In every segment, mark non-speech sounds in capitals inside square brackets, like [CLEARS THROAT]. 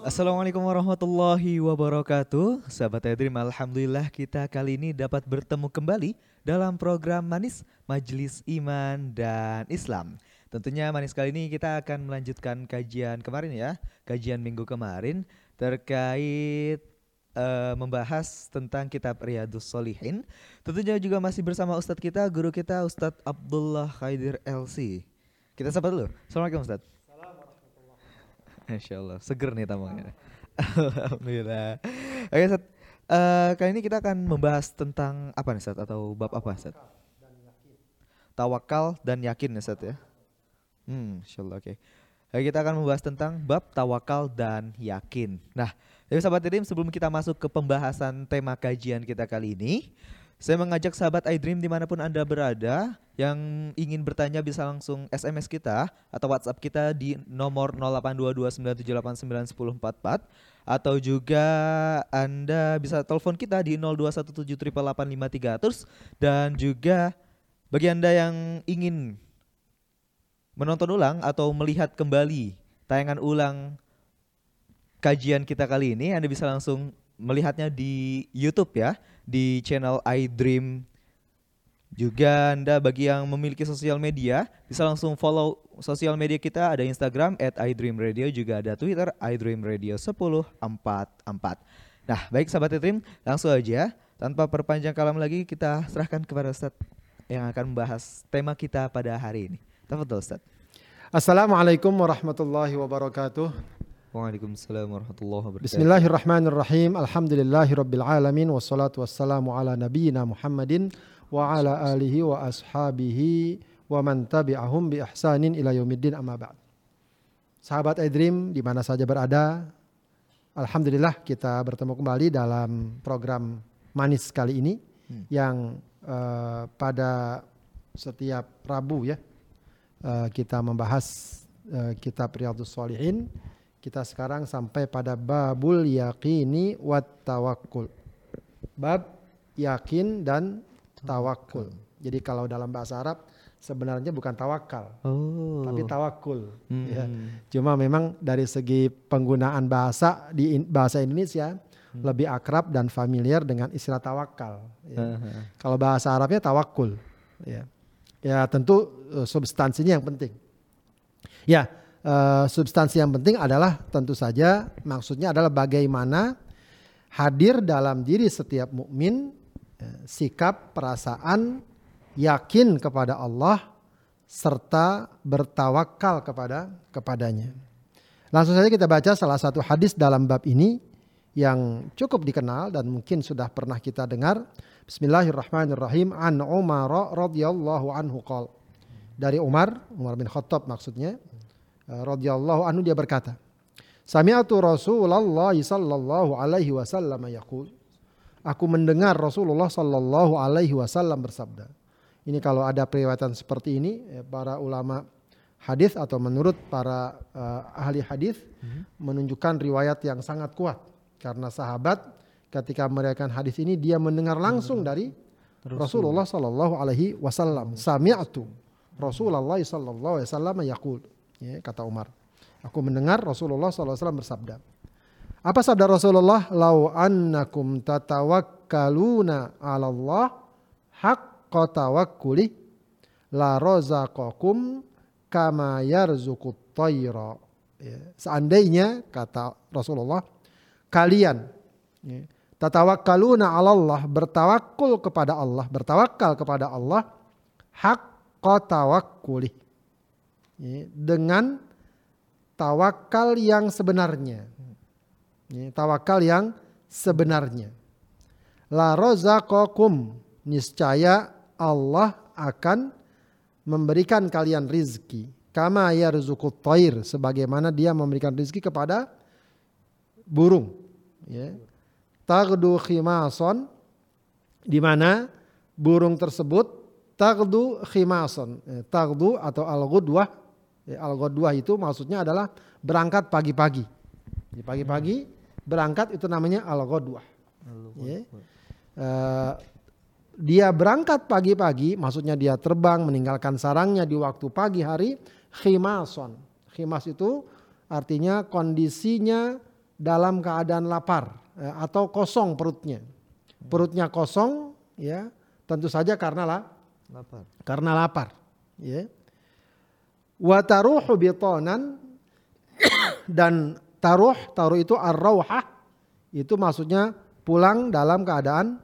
Assalamualaikum warahmatullahi wabarakatuh. Sahabat Edrim, Alhamdulillah kita kali ini dapat bertemu kembali dalam program Manis Majelis Iman dan Islam. Tentunya Manis kali ini kita akan melanjutkan kajian kemarin ya Kajian minggu kemarin terkait uh, membahas tentang kitab Riyadus Solihin Tentunya juga masih bersama Ustadz kita, guru kita Ustadz Abdullah Khaidir LC Kita sapa dulu. Assalamualaikum Ustadz Masya Allah, seger nih tamunya. Alhamdulillah. Oke, Seth. Uh, kali ini kita akan membahas tentang apa nih, Seth? Atau bab apa, Seth? Tawakal dan yakin ya, Seth ya? Hmm, Insya Allah, oke. Okay. kita akan membahas tentang bab tawakal dan yakin. Nah, jadi sahabat tim sebelum kita masuk ke pembahasan tema kajian kita kali ini, saya mengajak sahabat iDream di mana pun Anda berada yang ingin bertanya bisa langsung SMS kita atau WhatsApp kita di nomor 082297891044 atau juga Anda bisa telepon kita di 0217885300 dan juga bagi Anda yang ingin menonton ulang atau melihat kembali tayangan ulang kajian kita kali ini Anda bisa langsung melihatnya di YouTube ya di channel iDream juga Anda bagi yang memiliki sosial media bisa langsung follow sosial media kita ada Instagram at iDreamRadio juga ada Twitter iDreamRadio1044. Nah baik sahabat iDream langsung aja tanpa perpanjang kalam lagi kita serahkan kepada Ustadz yang akan membahas tema kita pada hari ini. Tafadhol Ustadz. Assalamualaikum warahmatullahi wabarakatuh. Waalaikumsalam warahmatullahi wabarakatuh. Bismillahirrahmanirrahim. Alhamdulillahirabbil alamin wassalatu wassalamu ala nabiyyina Muhammadin wa ala alihi wa ashabihi wa man tabi'ahum bi ihsanin ila yaumiddin amma ba'd. Sahabat iDream di mana saja berada, alhamdulillah kita bertemu kembali dalam program manis kali ini hmm. yang uh, pada setiap Rabu ya uh, kita membahas uh, kitab Riyadhus Shalihin kita sekarang sampai pada babul yakini wat tawakkul. Bab yakin dan tawakul. Jadi kalau dalam bahasa Arab sebenarnya bukan tawakal, oh. tapi tawakul. Hmm. Ya. Cuma memang dari segi penggunaan bahasa di bahasa Indonesia hmm. lebih akrab dan familiar dengan istilah tawakal. Ya. Uh-huh. Kalau bahasa Arabnya tawakul. Ya, ya tentu uh, substansinya yang penting. Ya, uh, substansi yang penting adalah tentu saja maksudnya adalah bagaimana hadir dalam diri setiap mukmin uh, sikap perasaan yakin kepada Allah serta bertawakal kepada kepadanya. Langsung saja kita baca salah satu hadis dalam bab ini yang cukup dikenal dan mungkin sudah pernah kita dengar. Bismillahirrahmanirrahim. An Umar radhiyallahu anhu qol. Dari Umar, Umar bin Khattab maksudnya. Eh, radhiyallahu anhu dia berkata, Sami'atu Rasulullah sallallahu alaihi wasallam yaqul. Aku mendengar Rasulullah sallallahu alaihi wasallam bersabda. Ini kalau ada periwayatan seperti ini ya, para ulama hadis atau menurut para uh, ahli hadis hmm. menunjukkan riwayat yang sangat kuat karena sahabat ketika meriwayatkan hadis ini dia mendengar langsung dari Rasulullah sallallahu alaihi wasallam. Sami'atu Rasulullah sallallahu alaihi wasallam yaqul ya, kata Umar. Aku mendengar Rasulullah SAW bersabda. Apa sabda Rasulullah? Lau annakum tatawakkaluna ala Allah haqqa tawakkuli la razaqakum kama yarzuqut tayra. Ya, seandainya kata Rasulullah kalian ya, tatawakkaluna ala Allah bertawakul kepada Allah bertawakal kepada Allah haqqa tawakkuli dengan tawakal yang sebenarnya. Ya, tawakal yang sebenarnya. La rozaqakum niscaya Allah akan memberikan kalian rizki. Kama yarzuqut tair sebagaimana dia memberikan rizki kepada burung. Ya. Tagdu khimason di mana burung tersebut tagdu khimason. Eh, tagdu atau al-ghudwah Ya, Al-Ghadwah itu maksudnya adalah berangkat pagi-pagi. Di pagi-pagi berangkat itu namanya Al-Ghadwah. Ya. Uh, dia berangkat pagi-pagi, maksudnya dia terbang meninggalkan sarangnya di waktu pagi hari, khimason. Khimas itu artinya kondisinya dalam keadaan lapar eh, atau kosong perutnya. Perutnya kosong ya, tentu saja karena lah Lapar. karena lapar, ya. Wa taruhu bitonan dan taruh taruh itu ar-rauhah itu maksudnya pulang dalam keadaan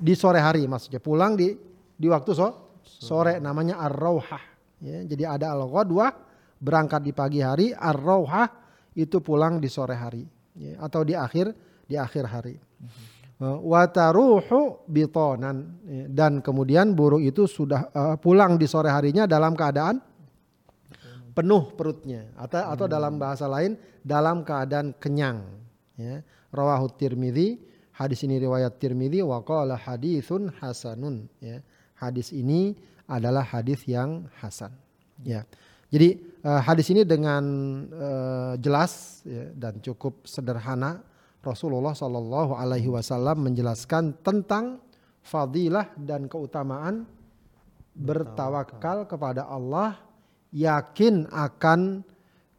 di sore hari maksudnya pulang di di waktu so, sore namanya ar-rauhah ya. Jadi ada al-ghadwah berangkat di pagi hari, ar-rauhah itu pulang di sore hari ya. atau di akhir di akhir hari. Uh, Wataruhu bitonan ya. dan kemudian burung itu sudah uh, pulang di sore harinya dalam keadaan penuh perutnya atau atau dalam bahasa lain dalam keadaan kenyang ya. Rawahu tirmidzi hadis ini riwayat tirmidzi wa qala haditsun hasanun ya. Hadis ini adalah hadis yang hasan ya. Jadi uh, hadis ini dengan uh, jelas ya, dan cukup sederhana Rasulullah Shallallahu Alaihi Wasallam menjelaskan tentang fadilah dan keutamaan bertawakal kepada Allah yakin akan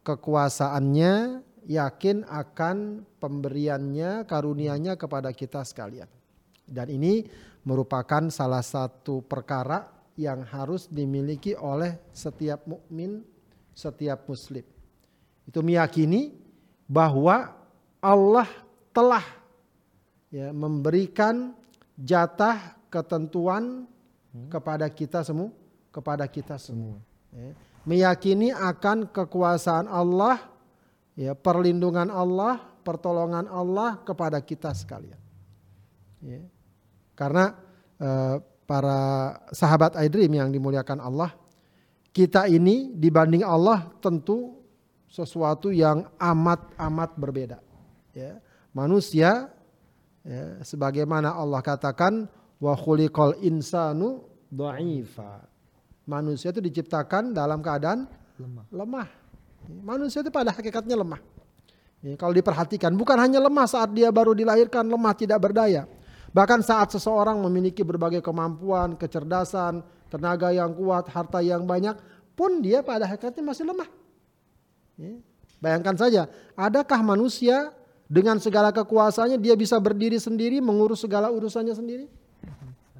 kekuasaannya, yakin akan pemberiannya, karunianya kepada kita sekalian. Dan ini merupakan salah satu perkara yang harus dimiliki oleh setiap mukmin, setiap muslim. Itu meyakini bahwa Allah telah ya, memberikan jatah ketentuan kepada kita semua, kepada kita semua. Ya meyakini akan kekuasaan Allah, ya, perlindungan Allah, pertolongan Allah kepada kita sekalian. Ya. Karena eh, para sahabat Aidrim yang dimuliakan Allah, kita ini dibanding Allah tentu sesuatu yang amat-amat berbeda. Ya. Manusia, ya, sebagaimana Allah katakan, wa khuliqal insanu dha'ifa manusia itu diciptakan dalam keadaan lemah. lemah. Manusia itu pada hakikatnya lemah. Ya, kalau diperhatikan bukan hanya lemah saat dia baru dilahirkan lemah tidak berdaya. Bahkan saat seseorang memiliki berbagai kemampuan, kecerdasan, tenaga yang kuat, harta yang banyak pun dia pada hakikatnya masih lemah. Ya. Bayangkan saja, adakah manusia dengan segala kekuasaannya dia bisa berdiri sendiri mengurus segala urusannya sendiri?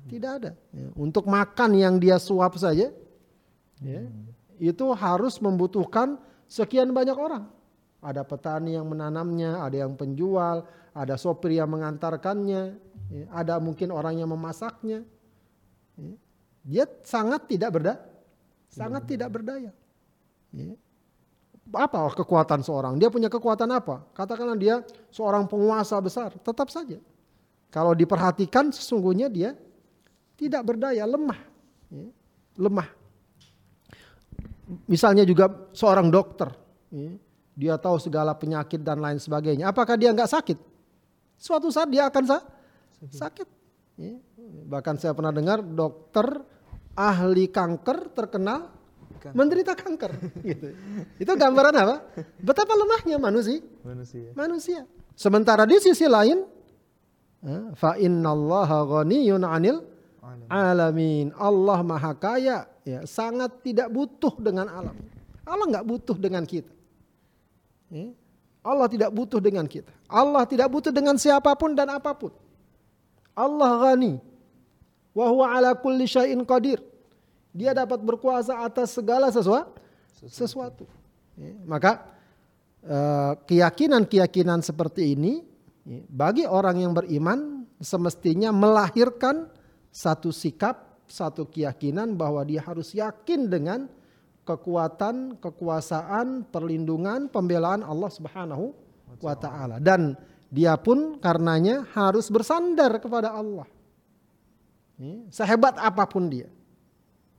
Tidak ada. Ya, untuk makan yang dia suap saja, ya, itu harus membutuhkan sekian banyak orang. Ada petani yang menanamnya, ada yang penjual, ada sopir yang mengantarkannya, ya, ada mungkin orang yang memasaknya. Ya. Dia sangat tidak berdaya, sangat tidak berdaya. Ya. Apa kekuatan seorang? Dia punya kekuatan apa? Katakanlah dia seorang penguasa besar, tetap saja. Kalau diperhatikan sesungguhnya dia tidak berdaya, lemah. Ya, lemah. Misalnya juga seorang dokter, ya, dia tahu segala penyakit dan lain sebagainya. Apakah dia nggak sakit? Suatu saat dia akan sa sakit. Ya. Bahkan saya pernah dengar dokter ahli kanker terkenal menderita kanker. [LAUGHS] gitu. Itu gambaran apa? Betapa lemahnya manusia. Manusia. Manusia. Sementara di sisi lain, fa innallaha ghaniyun 'anil alamin. Allah maha kaya, ya sangat tidak butuh dengan alam. Allah nggak butuh dengan kita. Ya. Allah tidak butuh dengan kita. Allah tidak butuh dengan siapa pun dan apa pun. Allah ghani. Wa huwa ala kulli syai'in qadir. Dia dapat berkuasa atas segala sesuatu. sesuatu. Ya. Maka eh, keyakinan-keyakinan seperti ini ya, bagi orang yang beriman semestinya melahirkan satu sikap, satu keyakinan bahwa dia harus yakin dengan kekuatan, kekuasaan, perlindungan, pembelaan Allah Subhanahu wa taala dan dia pun karenanya harus bersandar kepada Allah. Sehebat apa pun dia.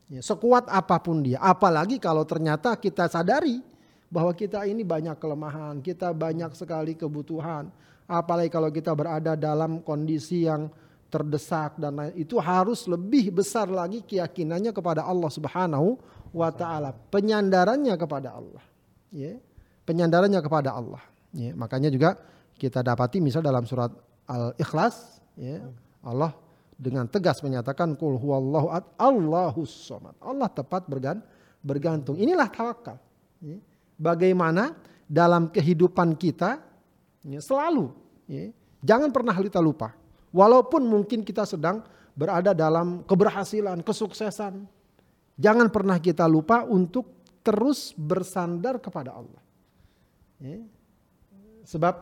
Sekuat apa pun dia. Apalagi kalau ternyata kita sadari bahwa kita ini banyak kelemahan, kita banyak sekali kebutuhan. Apalagi kalau kita berada dalam kondisi yang terdesak dan lain itu harus lebih besar lagi keyakinannya kepada Allah Subhanahu wa taala, penyandarannya kepada Allah. Ya. Penyandarannya kepada Allah. Ya. Makanya juga kita dapati misal dalam surat Al-Ikhlas ya, Allah dengan tegas menyatakan kul huwallahu ad Allahus somad. Allah tepat bergantung. Inilah tawakal. Ya. Bagaimana dalam kehidupan kita Ya, selalu. Ya. Jangan pernah kita lupa. Walaupun mungkin kita sedang berada dalam keberhasilan, kesuksesan. Jangan pernah kita lupa untuk terus bersandar kepada Allah. Ya. Sebab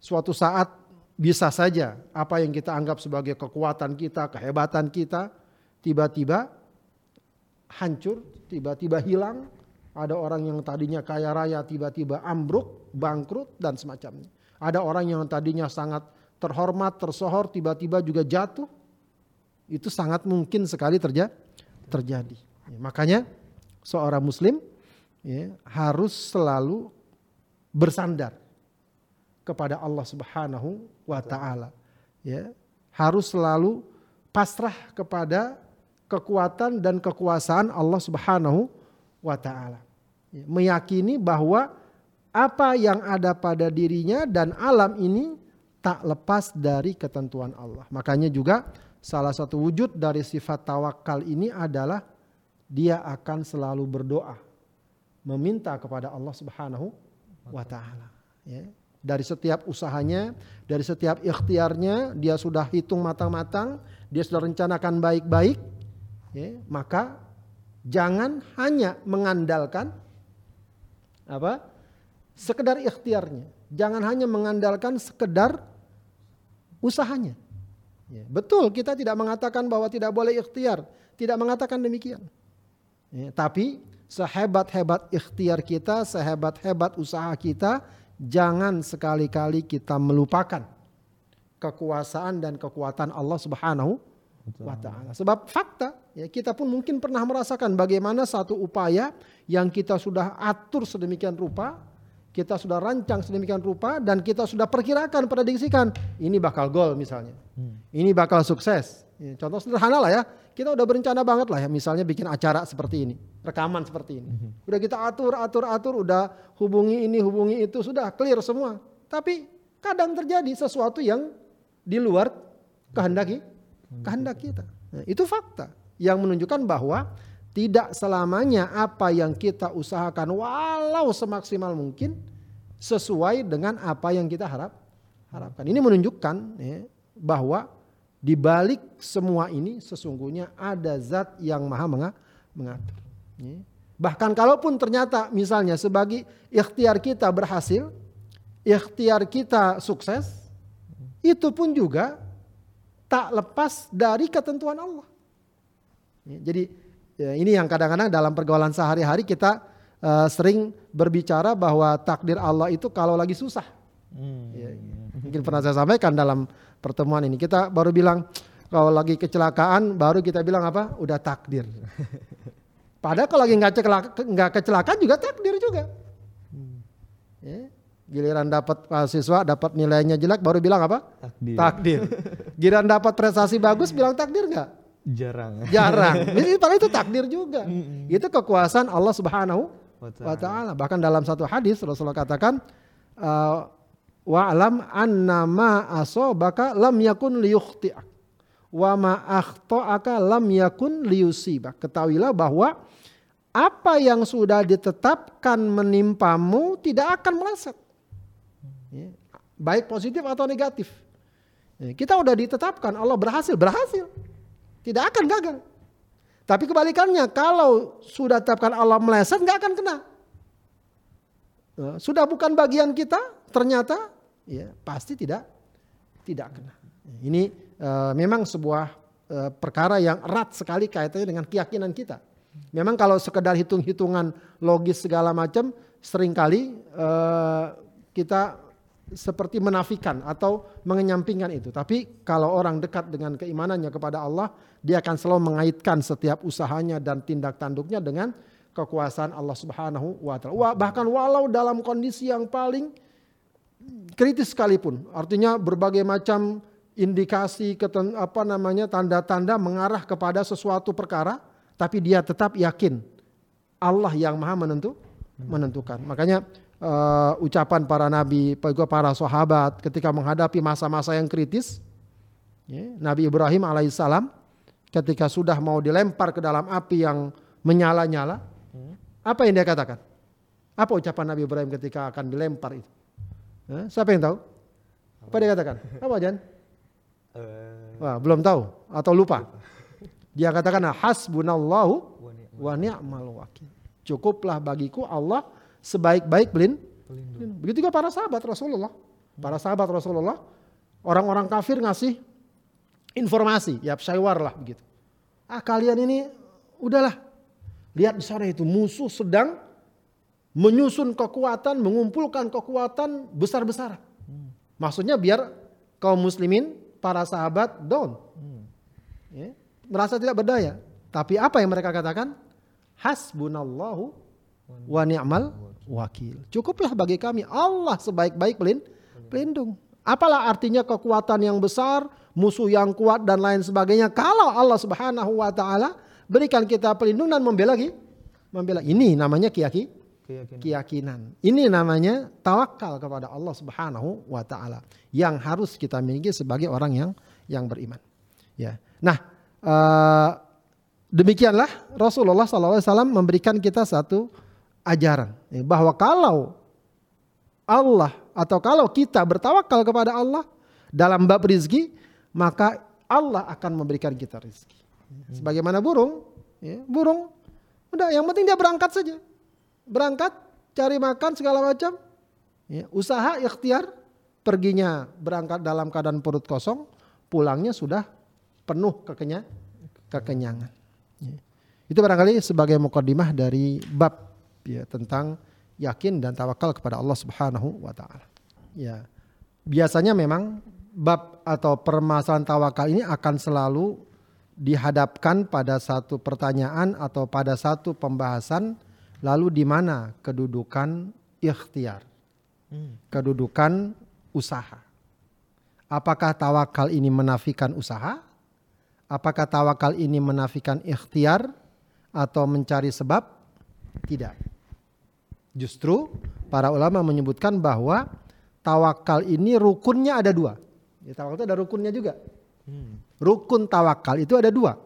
suatu saat bisa saja apa yang kita anggap sebagai kekuatan kita, kehebatan kita, tiba-tiba hancur, tiba-tiba hilang. Ada orang yang tadinya kaya raya tiba-tiba ambruk, bangkrut dan semacamnya. Ada orang yang tadinya sangat terhormat, tersohor tiba-tiba juga jatuh. Itu sangat mungkin sekali terja terjadi. Ya, makanya seorang muslim ya, harus selalu bersandar kepada Allah Subhanahu wa taala. Ya, harus selalu pasrah kepada kekuatan dan kekuasaan Allah Subhanahu wa taala. Ya, meyakini bahwa apa yang ada pada dirinya dan alam ini tak lepas dari ketentuan Allah. Makanya juga salah satu wujud dari sifat tawakal ini adalah dia akan selalu berdoa meminta kepada Allah Subhanahu wa taala. Ya. Dari setiap usahanya, dari setiap ikhtiarnya, dia sudah hitung matang-matang, dia sudah rencanakan baik-baik, ya, maka jangan hanya mengandalkan apa? Sekedar ikhtiarnya, jangan hanya mengandalkan sekedar usahanya. Ya, betul kita tidak mengatakan bahwa tidak boleh ikhtiar, tidak mengatakan demikian. Ya, tapi sehebat-hebat ikhtiar kita, sehebat-hebat usaha kita, jangan sekali-kali kita melupakan kekuasaan dan kekuatan Allah Subhanahu wa taala. Sebab fakta ya kita pun mungkin pernah merasakan bagaimana satu upaya yang kita sudah atur sedemikian rupa, kita sudah rancang sedemikian rupa dan kita sudah perkirakan prediksikan ini bakal gol misalnya. Hmm. Ini bakal sukses. Ya, contoh sederhana lah ya. Kita udah berencana banget lah ya misalnya bikin acara seperti ini, rekaman seperti ini. Mhm. Udah kita atur, atur, atur, udah hubungi ini, hubungi itu, sudah clear semua. Tapi kadang terjadi sesuatu yang di luar kehendaki kehendak kita. Nah, itu fakta yang menunjukkan bahwa tidak selamanya apa yang kita usahakan walau semaksimal mungkin sesuai dengan apa yang kita harap harapkan. Ini menunjukkan ya, bahwa di balik semua ini sesungguhnya ada zat yang maha mengatur. Ya. Bahkan kalaupun ternyata misalnya sebagai ikhtiar kita berhasil, ikhtiar kita sukses, itu pun juga tak lepas dari ketentuan Allah. Ya, jadi ya ini yang kadang-kadang dalam pergaulan sehari-hari kita uh, sering berbicara bahwa takdir Allah itu kalau lagi susah. Hmm. Ya, mungkin pernah saya sampaikan dalam pertemuan ini. Kita baru bilang kalau lagi kecelakaan baru kita bilang apa? Udah takdir. [LAUGHS] Padahal kalau lagi nggak kecelakaan, kecelakaan juga takdir juga. Hmm. Ya. Giliran dapat mahasiswa dapat nilainya jelek baru bilang apa? Takdir. takdir. [LAUGHS] Giliran dapat prestasi bagus bilang takdir nggak? Jarang. Jarang. [LAUGHS] Jadi padahal itu takdir juga. Mm Itu kekuasaan Allah Subhanahu wa taala. Bahkan dalam satu hadis Rasulullah katakan uh, wa'lam anna ma asobaka lam yakun liyukhti'ak wa ma akhta'aka lam yakun liyusibak. Ketahuilah bahwa apa yang sudah ditetapkan menimpamu tidak akan meleset. Ya. Baik positif atau negatif. Ya, kita udah ditetapkan Allah berhasil, berhasil. Tidak akan gagal. Tapi kebalikannya kalau sudah ditetapkan Allah meleset nggak akan kena. Ya, sudah bukan bagian kita, ternyata ya pasti tidak tidak kena. Ini uh, memang sebuah uh, perkara yang erat sekali kaitannya dengan keyakinan kita. Memang kalau sekedar hitung-hitungan logis segala macam, sering kali uh, kita seperti menafikan atau mengenyampingkan itu. Tapi kalau orang dekat dengan keimanannya kepada Allah, dia akan selalu mengaitkan setiap usahanya dan tindak tanduknya dengan kekuasaan Allah Subhanahu wa taala. Bahkan walau dalam kondisi yang paling kritis sekalipun. Artinya berbagai macam indikasi apa namanya tanda-tanda mengarah kepada sesuatu perkara, tapi dia tetap yakin Allah yang maha menentu menentukan. Makanya uh, ucapan para nabi, para sahabat ketika menghadapi masa-masa yang kritis, ya, Nabi Ibrahim alaihissalam ketika sudah mau dilempar ke dalam api yang menyala-nyala, apa yang dia katakan? Apa ucapan Nabi Ibrahim ketika akan dilempar itu? siapa yang tahu? Apa dia katakan? Apa Jan? Eh, Wah, belum tahu atau lupa. Dia katakan hasbunallahu wa ni'mal wakil. Cukuplah bagiku Allah sebaik-baik pelin. pelindung. Begitu juga para sahabat Rasulullah. Para sahabat Rasulullah, orang-orang kafir ngasih informasi, ya syaywar lah begitu. Ah kalian ini udahlah. Lihat di sana itu musuh sedang menyusun kekuatan, mengumpulkan kekuatan besar-besaran. Maksudnya biar kaum muslimin, para sahabat down. Ya, merasa tidak berdaya. Tapi apa yang mereka katakan? Hasbunallahu wa ni'mal wakil. Cukuplah bagi kami Allah sebaik-baik pelin- pelindung. Apalah artinya kekuatan yang besar, musuh yang kuat dan lain sebagainya kalau Allah Subhanahu wa taala berikan kita pelindung dan membela membela. Ini namanya kiyaki Keyakinan. keyakinan. Ini namanya tawakal kepada Allah Subhanahu wa taala yang harus kita miliki sebagai orang yang yang beriman. Ya. Nah, eh, demikianlah Rasulullah SAW memberikan kita satu ajaran. Ya, bahwa kalau Allah atau kalau kita bertawakal kepada Allah dalam bab rizki maka Allah akan memberikan kita rizki. Sebagaimana burung, ya, burung udah yang penting dia berangkat saja. Berangkat cari makan segala macam. Ya, usaha ikhtiar perginya berangkat dalam keadaan perut kosong pulangnya sudah penuh kekenya, kekenyangan. Ya. itu barangkali sebagai mukadimah dari bab ya tentang yakin dan tawakal kepada Allah Subhanahu wa taala ya biasanya memang bab atau permasalahan tawakal ini akan selalu dihadapkan pada satu pertanyaan atau pada satu pembahasan lalu di mana kedudukan ikhtiar, Hmm. kedudukan usaha. Apakah tawakal ini menafikan usaha? Apakah tawakal ini menafikan ikhtiar atau mencari sebab? Tidak. Justru para ulama menyebutkan bahwa tawakal ini rukunnya ada dua. Ya, tawakal itu ada rukunnya juga. Hmm. Rukun tawakal itu ada dua.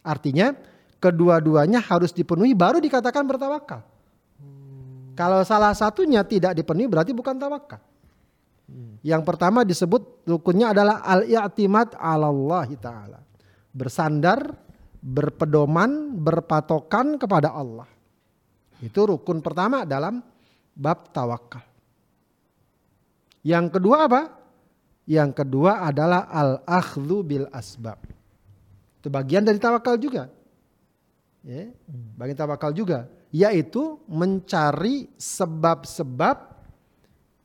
Artinya kedua-duanya harus dipenuhi baru dikatakan bertawakal. Kalau salah satunya tidak dipenuhi berarti bukan tawakal. Yang pertama disebut rukunnya adalah al-i'timad Allah taala. Bersandar, berpedoman, berpatokan kepada Allah. Itu rukun pertama dalam bab tawakal. Yang kedua apa? Yang kedua adalah al-akhdhu bil asbab. Itu bagian dari tawakal juga. Ya, bagian tawakal juga, yaitu mencari sebab-sebab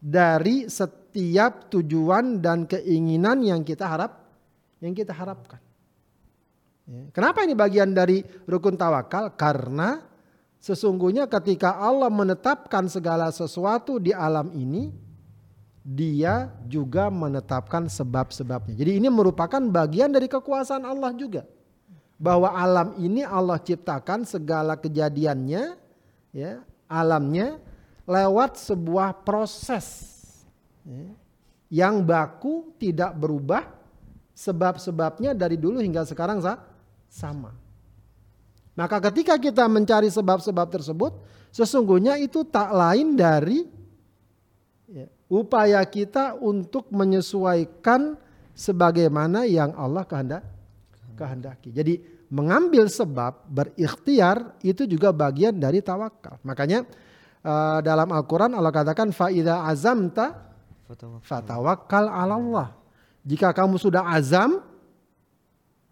dari setiap tujuan dan keinginan yang kita harap yang kita harapkan. Ya, Kenapa ini bagian dari rukun tawakal? Karena sesungguhnya ketika Allah menetapkan segala sesuatu di alam ini, dia juga menetapkan sebab-sebabnya. Jadi ini merupakan bagian dari kekuasaan Allah juga. Bahwa alam ini Allah ciptakan segala kejadiannya, ya, alamnya lewat sebuah proses ya, yang baku tidak berubah sebab-sebabnya dari dulu hingga sekarang sa- sama. Maka ketika kita mencari sebab-sebab tersebut, sesungguhnya itu tak lain dari ya, upaya kita untuk menyesuaikan sebagaimana yang Allah kehendak kehendaki. Jadi mengambil sebab berikhtiar itu juga bagian dari tawakal. Makanya eh, dalam Al-Qur'an Allah katakan faida azamta fatawakkal 'ala Allah. Jika kamu sudah azam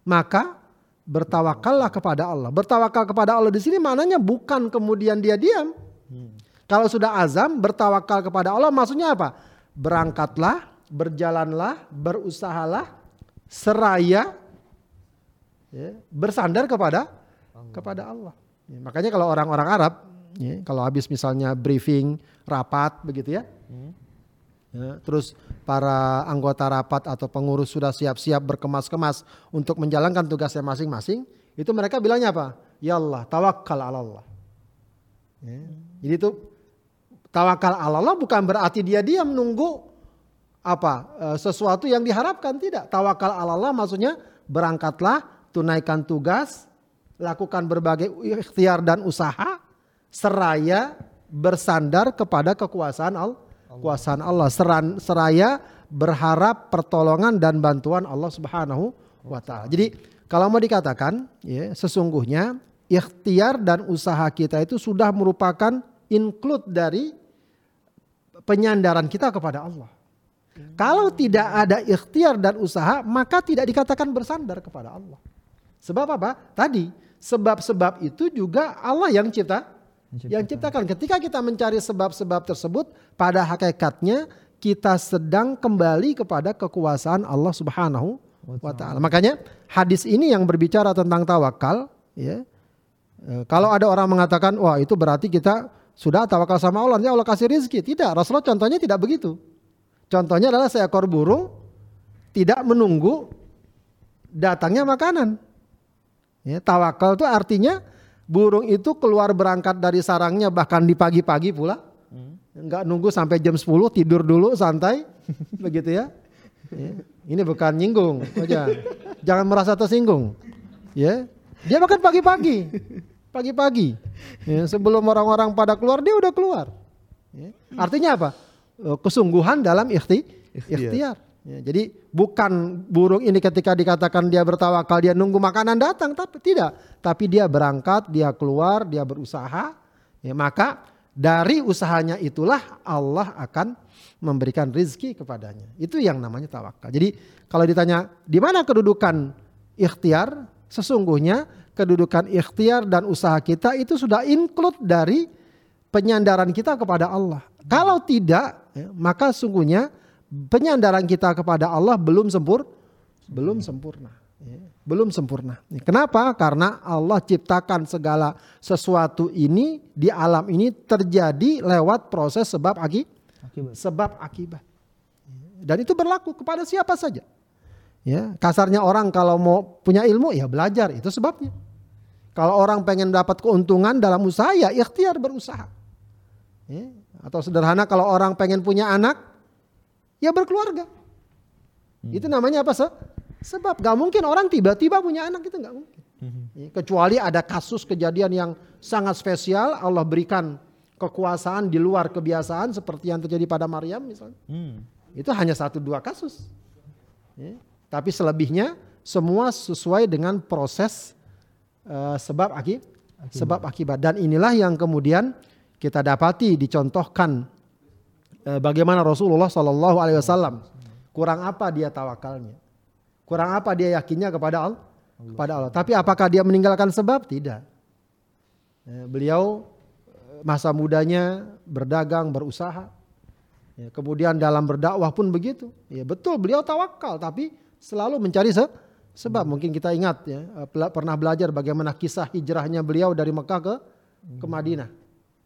maka bertawakallah kepada Allah. Bertawakal kepada Allah di sini maknanya bukan kemudian dia diam. Kalau sudah azam bertawakal kepada Allah maksudnya apa? Berangkatlah, berjalanlah, berusahalah, seraya ya, bersandar kepada kepada Allah. Ya, makanya kalau orang-orang Arab, ya, kalau habis misalnya briefing, rapat begitu ya, ya, terus para anggota rapat atau pengurus sudah siap-siap berkemas-kemas untuk menjalankan tugasnya masing-masing, itu mereka bilangnya apa? Ya Allah, tawakal ala Allah. Ya, Jadi itu tawakal ala Allah bukan berarti dia diam nunggu apa eh, sesuatu yang diharapkan tidak. Tawakal ala Allah maksudnya berangkatlah, tunaikan tugas, lakukan berbagai ikhtiar dan usaha seraya bersandar kepada kekuasaan Allah. Kekuasaan Allah Seran- seraya berharap pertolongan dan bantuan Allah Subhanahu wa taala. Jadi kalau mau dikatakan ya sesungguhnya ikhtiar dan usaha kita itu sudah merupakan include dari penyandaran kita kepada Allah. Kalau tidak ada ikhtiar dan usaha, maka tidak dikatakan bersandar kepada Allah. Sebab apa? Tadi, sebab-sebab itu juga Allah yang cipta, yang ciptakan. Ketika kita mencari sebab-sebab tersebut, pada hakikatnya kita sedang kembali kepada kekuasaan Allah Subhanahu wa taala. Makanya hadis ini yang berbicara tentang tawakal, ya. E, kalau ada orang mengatakan, wah itu berarti kita sudah tawakal sama Allah, ya Allah kasih rizki. Tidak, Rasulullah contohnya tidak begitu. Contohnya adalah seekor burung tidak menunggu datangnya makanan. Ya, tawakal itu artinya burung itu keluar berangkat dari sarangnya bahkan di pagi-pagi pula. Hmm. Enggak nunggu sampai jam 10 tidur dulu santai [LAUGHS] begitu ya. ya. Ini bukan nyinggung, aja. Jangan merasa tersinggung. Ya. Dia makan pagi-pagi. Pagi-pagi. Ya, sebelum orang-orang pada keluar dia udah keluar. Ya. Artinya apa? Eh, kesungguhan dalam ikhti, ikhtiar. Ya, jadi bukan burung ini ketika dikatakan dia bertawakal dia nunggu makanan datang tapi tidak, tapi dia berangkat, dia keluar, dia berusaha. Ya, maka dari usahanya itulah Allah akan memberikan rizki kepadanya. Itu yang namanya tawakal. Jadi kalau ditanya di mana kedudukan ikhtiar, sesungguhnya kedudukan ikhtiar dan usaha kita itu sudah include dari penyandaran kita kepada Allah. Kalau tidak, ya, maka sungguhnya penyandaran kita kepada Allah belum sempur, belum sempurna. Ya, belum sempurna. Kenapa? Karena Allah ciptakan segala sesuatu ini di alam ini terjadi lewat proses sebab akibat. Sebab akibat. Dan itu berlaku kepada siapa saja. Ya, kasarnya orang kalau mau punya ilmu ya belajar itu sebabnya. Kalau orang pengen dapat keuntungan dalam usaha ya ikhtiar berusaha. Ya, atau sederhana kalau orang pengen punya anak, ya berkeluarga. Hmm. Itu namanya apa? Se sebab gak mungkin orang tiba-tiba punya anak itu gak mungkin. Hmm. Ya, kecuali ada kasus kejadian yang sangat spesial, Allah berikan kekuasaan di luar kebiasaan seperti yang terjadi pada Maryam misalnya. Hmm. Itu hanya satu dua kasus. Ya. Tapi selebihnya semua sesuai dengan proses uh, sebab akibat. Sebab akibat dan inilah yang kemudian kita dapati dicontohkan bagaimana Rasulullah Shallallahu Alaihi Wasallam kurang apa dia tawakalnya, kurang apa dia yakinnya kepada Allah, kepada Allah. Tapi apakah dia meninggalkan sebab? Tidak. Eh, beliau eh, masa mudanya berdagang, berusaha. Ya, kemudian dalam berdakwah pun begitu. Ya betul beliau tawakal tapi selalu mencari se sebab. Mungkin kita ingat ya pernah belajar bagaimana kisah hijrahnya beliau dari Mekah ke ke Madinah.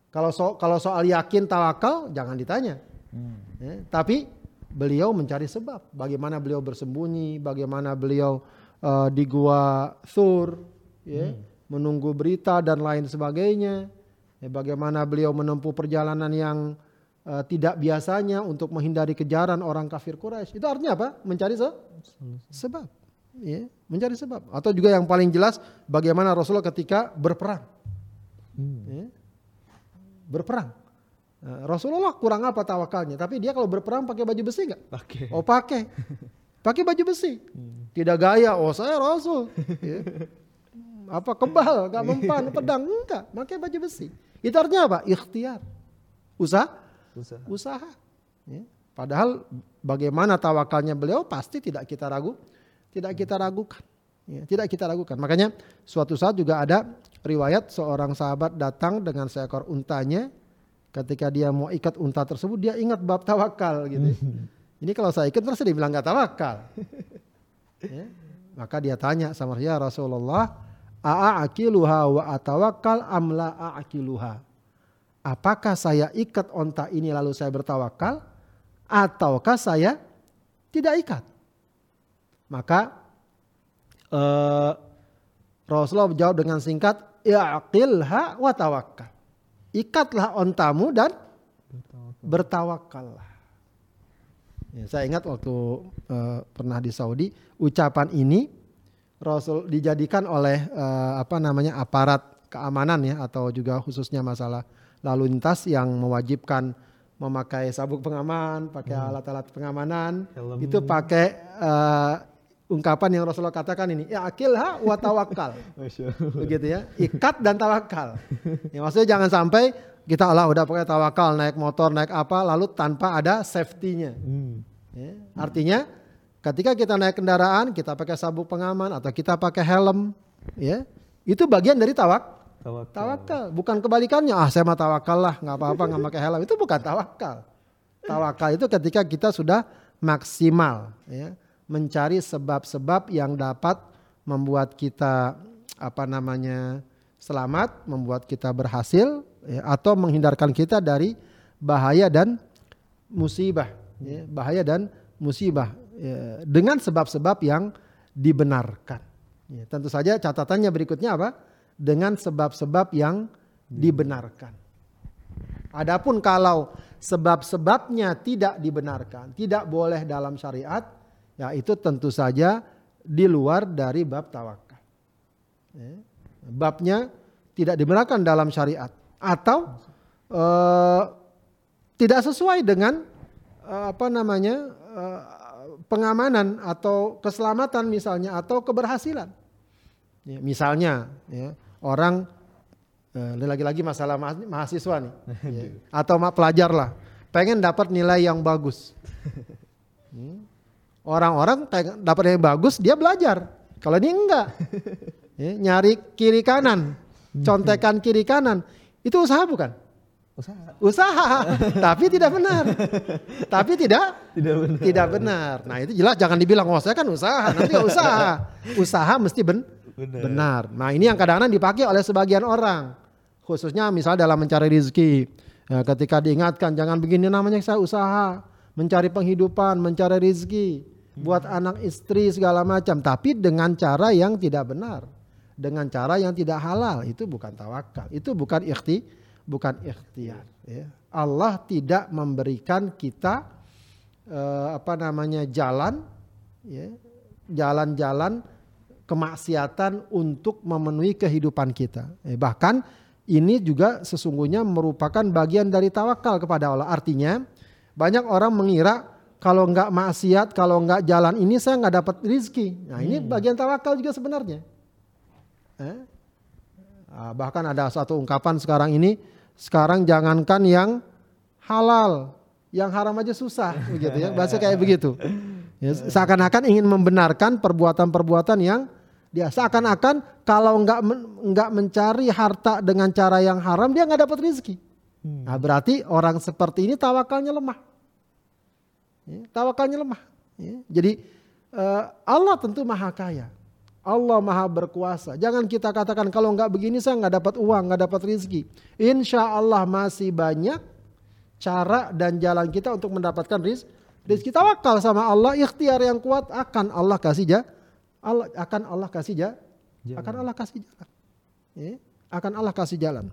Kalau so, kalau soal yakin tawakal jangan ditanya. Hmm. Ya, tapi beliau mencari sebab. Bagaimana beliau bersembunyi, bagaimana beliau uh, di gua Thur, ya, hmm. menunggu berita dan lain sebagainya. Ya, bagaimana beliau menempuh perjalanan yang uh, tidak biasanya untuk menghindari kejaran orang kafir Quraisy. Itu artinya apa? Mencari se sebab. Ya, mencari sebab. Atau juga yang paling jelas bagaimana Rasulullah ketika berperang. Hmm. Ya, berperang. Nah, Rasulullah kurang apa tawakalnya, tapi dia kalau berperang pakai baju besi nggak? Pakai. Oh pakai, pakai baju besi. Hmm. Tidak gaya, oh saya Rasul. ya. Apa kebal, nggak mempan [LAUGHS] pedang, enggak, pakai baju besi. Itu artinya apa? Ikhtiar, usaha, usaha. usaha. Ya. Padahal bagaimana tawakalnya beliau pasti tidak kita ragu, tidak kita ragukan. Ya, tidak kita ragukan. Makanya suatu saat juga ada riwayat seorang sahabat datang dengan seekor untanya. Ketika dia mau ikat unta tersebut, dia ingat bab tawakal gitu. Ini kalau saya ikat terus dia bilang gak tawakal. [LAUGHS] ya, maka dia tanya sama ya Rasulullah, a'akiluha wa atawakal amla a'akiluha. Apakah saya ikat onta ini lalu saya bertawakal ataukah saya tidak ikat? Maka uh, Rasulullah menjawab dengan singkat, "Ya'qilha wa tawakkal." Ikatlah ontamu dan bertawakallah. Ya, saya ingat waktu uh, pernah di Saudi, ucapan ini Rasul dijadikan oleh uh, apa namanya aparat keamanan ya atau juga khususnya masalah lalu lintas yang mewajibkan memakai sabuk pengaman, pakai Hmm. alat-alat pengamanan, Helm. itu pakai eh, ungkapan yang Rasulullah katakan ini, ya akilha wa tawakkal. [LAUGHS] begitu ya. Ikat dan tawakal ya, maksudnya jangan sampai kita Allah udah pakai tawakal naik motor naik apa lalu tanpa ada safety-nya. Hmm. Ya, artinya ketika kita naik kendaraan kita pakai sabuk pengaman atau kita pakai helm ya itu bagian dari tawak Tawakal. tawakal bukan kebalikannya ah saya mah tawakal lah nggak apa-apa nggak pakai helm. Itu bukan tawakal tawakal itu ketika kita sudah maksimal ya mencari sebab-sebab yang dapat membuat kita apa namanya selamat membuat kita berhasil ya, atau menghindarkan kita dari bahaya dan musibah ya, bahaya dan musibah ya, dengan sebab-sebab yang dibenarkan. Ya, tentu saja catatannya berikutnya apa? Dengan sebab-sebab yang dibenarkan. Adapun kalau sebab-sebabnya tidak dibenarkan, tidak boleh dalam syariat, ya itu tentu saja di luar dari bab tawakal. Ya, Babnya tidak dibenarkan dalam syariat atau eh, tidak sesuai dengan eh, apa namanya eh, pengamanan atau keselamatan misalnya atau keberhasilan. Ya, misalnya ya, orang lagi-lagi masalah ma- mahasiswa nih ya, [LAUGHS] atau pelajar lah pengen dapat nilai yang bagus. [LAUGHS] Hmm. Orang-orang dapat yang bagus dia belajar. Kalau ini enggak. [LAUGHS] Ya, nyari kiri kanan, contekan kiri kanan. Itu usaha bukan? Usaha. Usaha, [LAUGHS] tapi tidak benar. tapi tidak Tidak benar. tidak benar. Nah itu jelas jangan dibilang oh saya kan usaha, nanti nggak usaha. [LAUGHS] Usaha mesti ben- Benar. benar. Nah ini yang kadang-kadang dipakai oleh sebagian orang, khususnya misalnya dalam mencari rezeki. Ya, ketika diingatkan jangan begini namanya saya usaha, mencari penghidupan, mencari rezeki, buat anak istri segala macam, tapi dengan cara yang tidak benar, dengan cara yang tidak halal itu bukan tawakal, itu bukan ikhti, bukan ikhtiar. Ya. Allah tidak memberikan kita eh, apa namanya jalan, ya, jalan-jalan kemaksiatan untuk memenuhi kehidupan kita. Eh, bahkan ini juga sesungguhnya merupakan bagian dari tawakal kepada Allah. Artinya banyak orang mengira kalau nggak maksiat, kalau nggak jalan ini saya nggak dapat rizki. Nah ini bagian tawakal juga sebenarnya. Eh? Ah, bahkan ada satu ungkapan sekarang ini, sekarang jangankan yang halal, yang haram aja susah, [LAUGHS] begitu ya. Bahasa kayak begitu. Ya, seakan-akan ingin membenarkan perbuatan-perbuatan yang dia seakan-akan kalau nggak nggak mencari harta dengan cara yang haram dia nggak dapat rezeki. Nah berarti orang seperti ini tawakalnya lemah. Ya, tawakalnya lemah. Ya, jadi eh, Allah tentu maha kaya. Allah maha berkuasa. Jangan kita katakan kalau nggak begini saya nggak dapat uang, nggak dapat rezeki. Insya Allah masih banyak cara dan jalan kita untuk mendapatkan riz, rezeki. Tawakal sama Allah, ikhtiar yang kuat akan Allah kasih ja, Allah akan Allah kasih ja, akan Allah kasih jalan. Ya, akan Allah kasih jalan.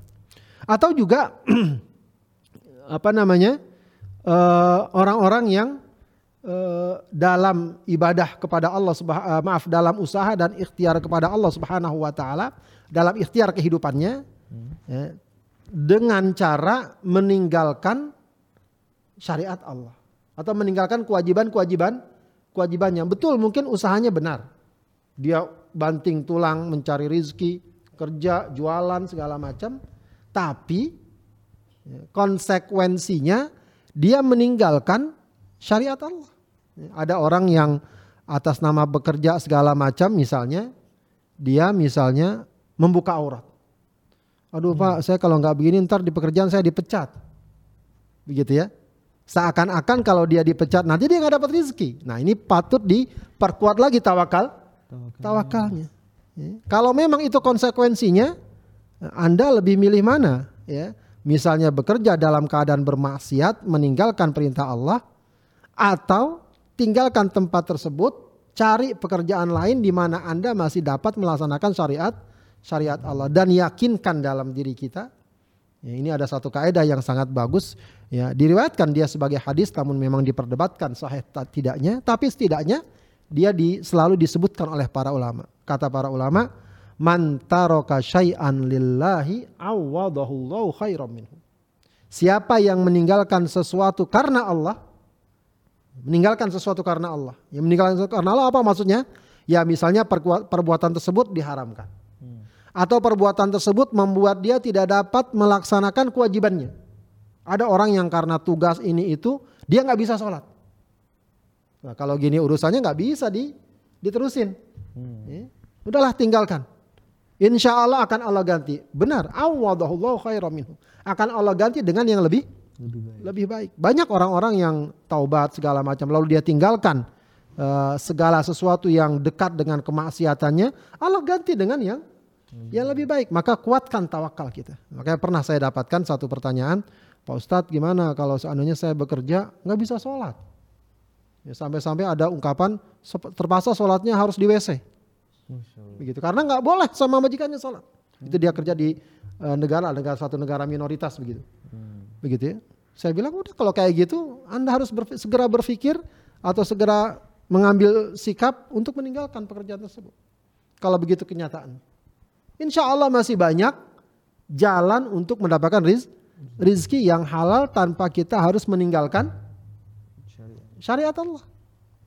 Atau juga [CLEARS THROAT] apa namanya eh, orang-orang yang eh, dalam ibadah kepada Allah eh, maaf dalam usaha dan ikhtiar kepada Allah Subhanahu wa taala dalam ikhtiar kehidupannya ya, dengan cara meninggalkan syariat Allah atau meninggalkan kewajiban-kewajiban kewajibannya. Betul mungkin usahanya benar. Dia banting tulang mencari rizki, kerja, jualan segala macam, tapi ya, konsekuensinya dia meninggalkan syariat Allah. Ada orang yang atas nama bekerja segala macam misalnya dia misalnya membuka aurat. Aduh pak saya kalau nggak begini ntar di pekerjaan saya dipecat. Begitu ya. Seakan-akan kalau dia dipecat nanti dia nggak dapat rezeki. Nah ini patut diperkuat lagi tawakal. Tawakalnya. Ya. Kalau memang itu konsekuensinya anda lebih milih mana? Ya, misalnya bekerja dalam keadaan bermaksiat, meninggalkan perintah Allah, atau tinggalkan tempat tersebut, cari pekerjaan lain di mana Anda masih dapat melaksanakan syariat syariat Allah dan yakinkan dalam diri kita. Ya, ini ada satu kaidah yang sangat bagus. Ya, diriwayatkan dia sebagai hadis, namun memang diperdebatkan sahih tidaknya. Tapi setidaknya dia di, selalu disebutkan oleh para ulama. Kata para ulama, man taraka syai'an lillahi awadahullahu khairam minhu. Siapa yang meninggalkan sesuatu karena Allah, meninggalkan sesuatu karena Allah. Yang meninggalkan sesuatu karena Allah apa maksudnya? Ya misalnya perbuatan tersebut diharamkan. Atau perbuatan tersebut membuat dia tidak dapat melaksanakan kewajibannya. Ada orang yang karena tugas ini itu dia nggak bisa sholat. Nah, kalau gini urusannya nggak bisa di, diterusin. Hmm. Ya. Udahlah tinggalkan. Insya Allah akan Allah ganti. Benar. Awadahullahu khairan minhu. Akan Allah ganti dengan yang lebih lebih baik. Lebih baik. Banyak orang-orang yang taubat segala macam lalu dia tinggalkan uh, segala sesuatu yang dekat dengan kemaksiatannya, Allah ganti dengan yang hmm. yang lebih baik. Maka kuatkan tawakal kita. Makanya pernah saya dapatkan satu pertanyaan, Pak Ustadz gimana kalau seandainya saya bekerja nggak bisa sholat? Ya, sampai-sampai ada ungkapan terpaksa sholatnya harus di WC. Begitu karena nggak boleh sama majikannya sholat. Hmm. Itu dia kerja di uh, negara negara satu negara minoritas begitu. Begitu ya. Saya bilang udah kalau kayak gitu Anda harus berf segera berpikir atau segera mengambil sikap untuk meninggalkan pekerjaan tersebut. Kalau begitu kenyataan. Insya Allah masih banyak jalan untuk mendapatkan riz rizki yang halal tanpa kita harus meninggalkan syariat Allah.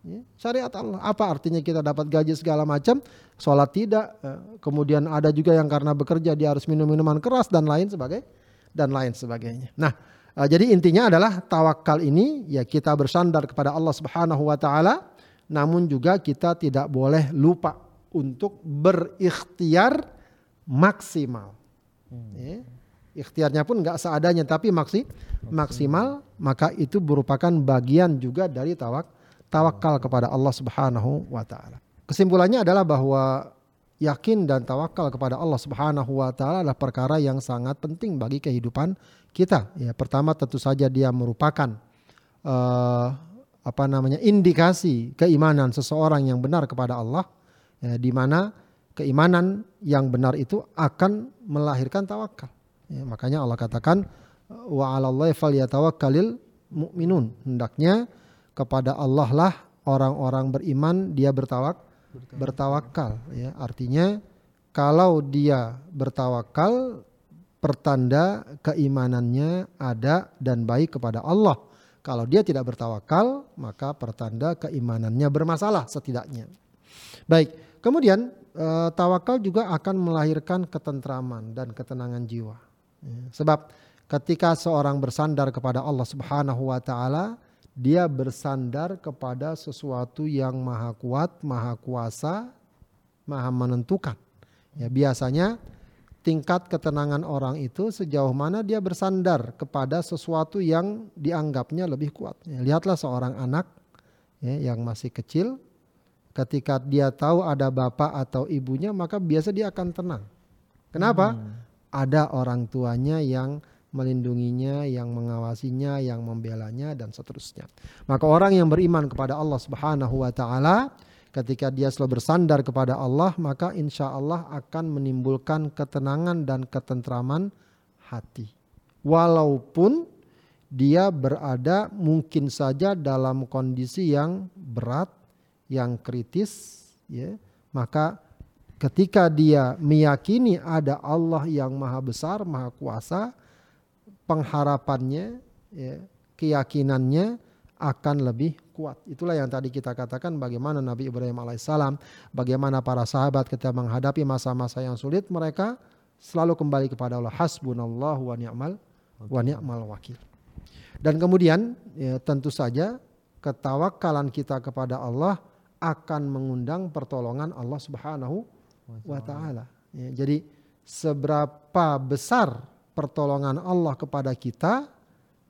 Ya, syariat Allah. Apa artinya kita dapat gaji segala macam, sholat tidak, eh, kemudian ada juga yang karena bekerja dia harus minum minuman keras dan lain sebagainya dan lain sebagainya. Nah, uh, jadi intinya adalah tawakal ini ya kita bersandar kepada Allah Subhanahu wa taala namun juga kita tidak boleh lupa untuk berikhtiar maksimal. Hmm. Ya. Ikhtiarnya pun nggak seadanya tapi maksi, maksimal maka itu merupakan bagian juga dari tawak tawakal kepada Allah Subhanahu wa taala. Kesimpulannya adalah bahwa yakin dan tawakal kepada Allah Subhanahu wa taala adalah perkara yang sangat penting bagi kehidupan kita. Ya, pertama tentu saja dia merupakan uh, apa namanya indikasi keimanan seseorang yang benar kepada Allah ya, di mana keimanan yang benar itu akan melahirkan tawakal. Ya, makanya Allah katakan wa 'alallahi falyatawakkalil mu'minun. Hendaknya kepada Allah lah orang-orang beriman dia bertawak bertawakal. Ya. Artinya kalau dia bertawakal pertanda keimanannya ada dan baik kepada Allah. Kalau dia tidak bertawakal maka pertanda keimanannya bermasalah setidaknya. Baik kemudian eh, tawakal juga akan melahirkan ketentraman dan ketenangan jiwa. Ya, sebab ketika seorang bersandar kepada Allah Subhanahu wa taala dia bersandar kepada sesuatu yang maha kuat, maha kuasa, maha menentukan. Ya, biasanya tingkat ketenangan orang itu sejauh mana dia bersandar kepada sesuatu yang dianggapnya lebih kuat. Ya, lihatlah seorang anak ya, yang masih kecil, ketika dia tahu ada bapak atau ibunya, maka biasa dia akan tenang. Kenapa? Hmm. Ada orang tuanya yang melindunginya, yang mengawasinya, yang membelanya dan seterusnya. Maka orang yang beriman kepada Allah Subhanahu wa taala ketika dia selalu bersandar kepada Allah, maka insya Allah akan menimbulkan ketenangan dan ketentraman hati. Walaupun dia berada mungkin saja dalam kondisi yang berat, yang kritis, ya, maka ketika dia meyakini ada Allah yang maha besar, maha kuasa, pengharapannya, ya, keyakinannya akan lebih kuat. Itulah yang tadi kita katakan bagaimana Nabi Ibrahim alaihissalam, bagaimana para sahabat ketika menghadapi masa-masa yang sulit mereka selalu kembali kepada Allah. Hasbunallah wa ni'mal wa ni'mal wakil. Dan kemudian ya, tentu saja ketawakalan kita kepada Allah akan mengundang pertolongan Allah Subhanahu wa taala. Ya, jadi seberapa besar pertolongan Allah kepada kita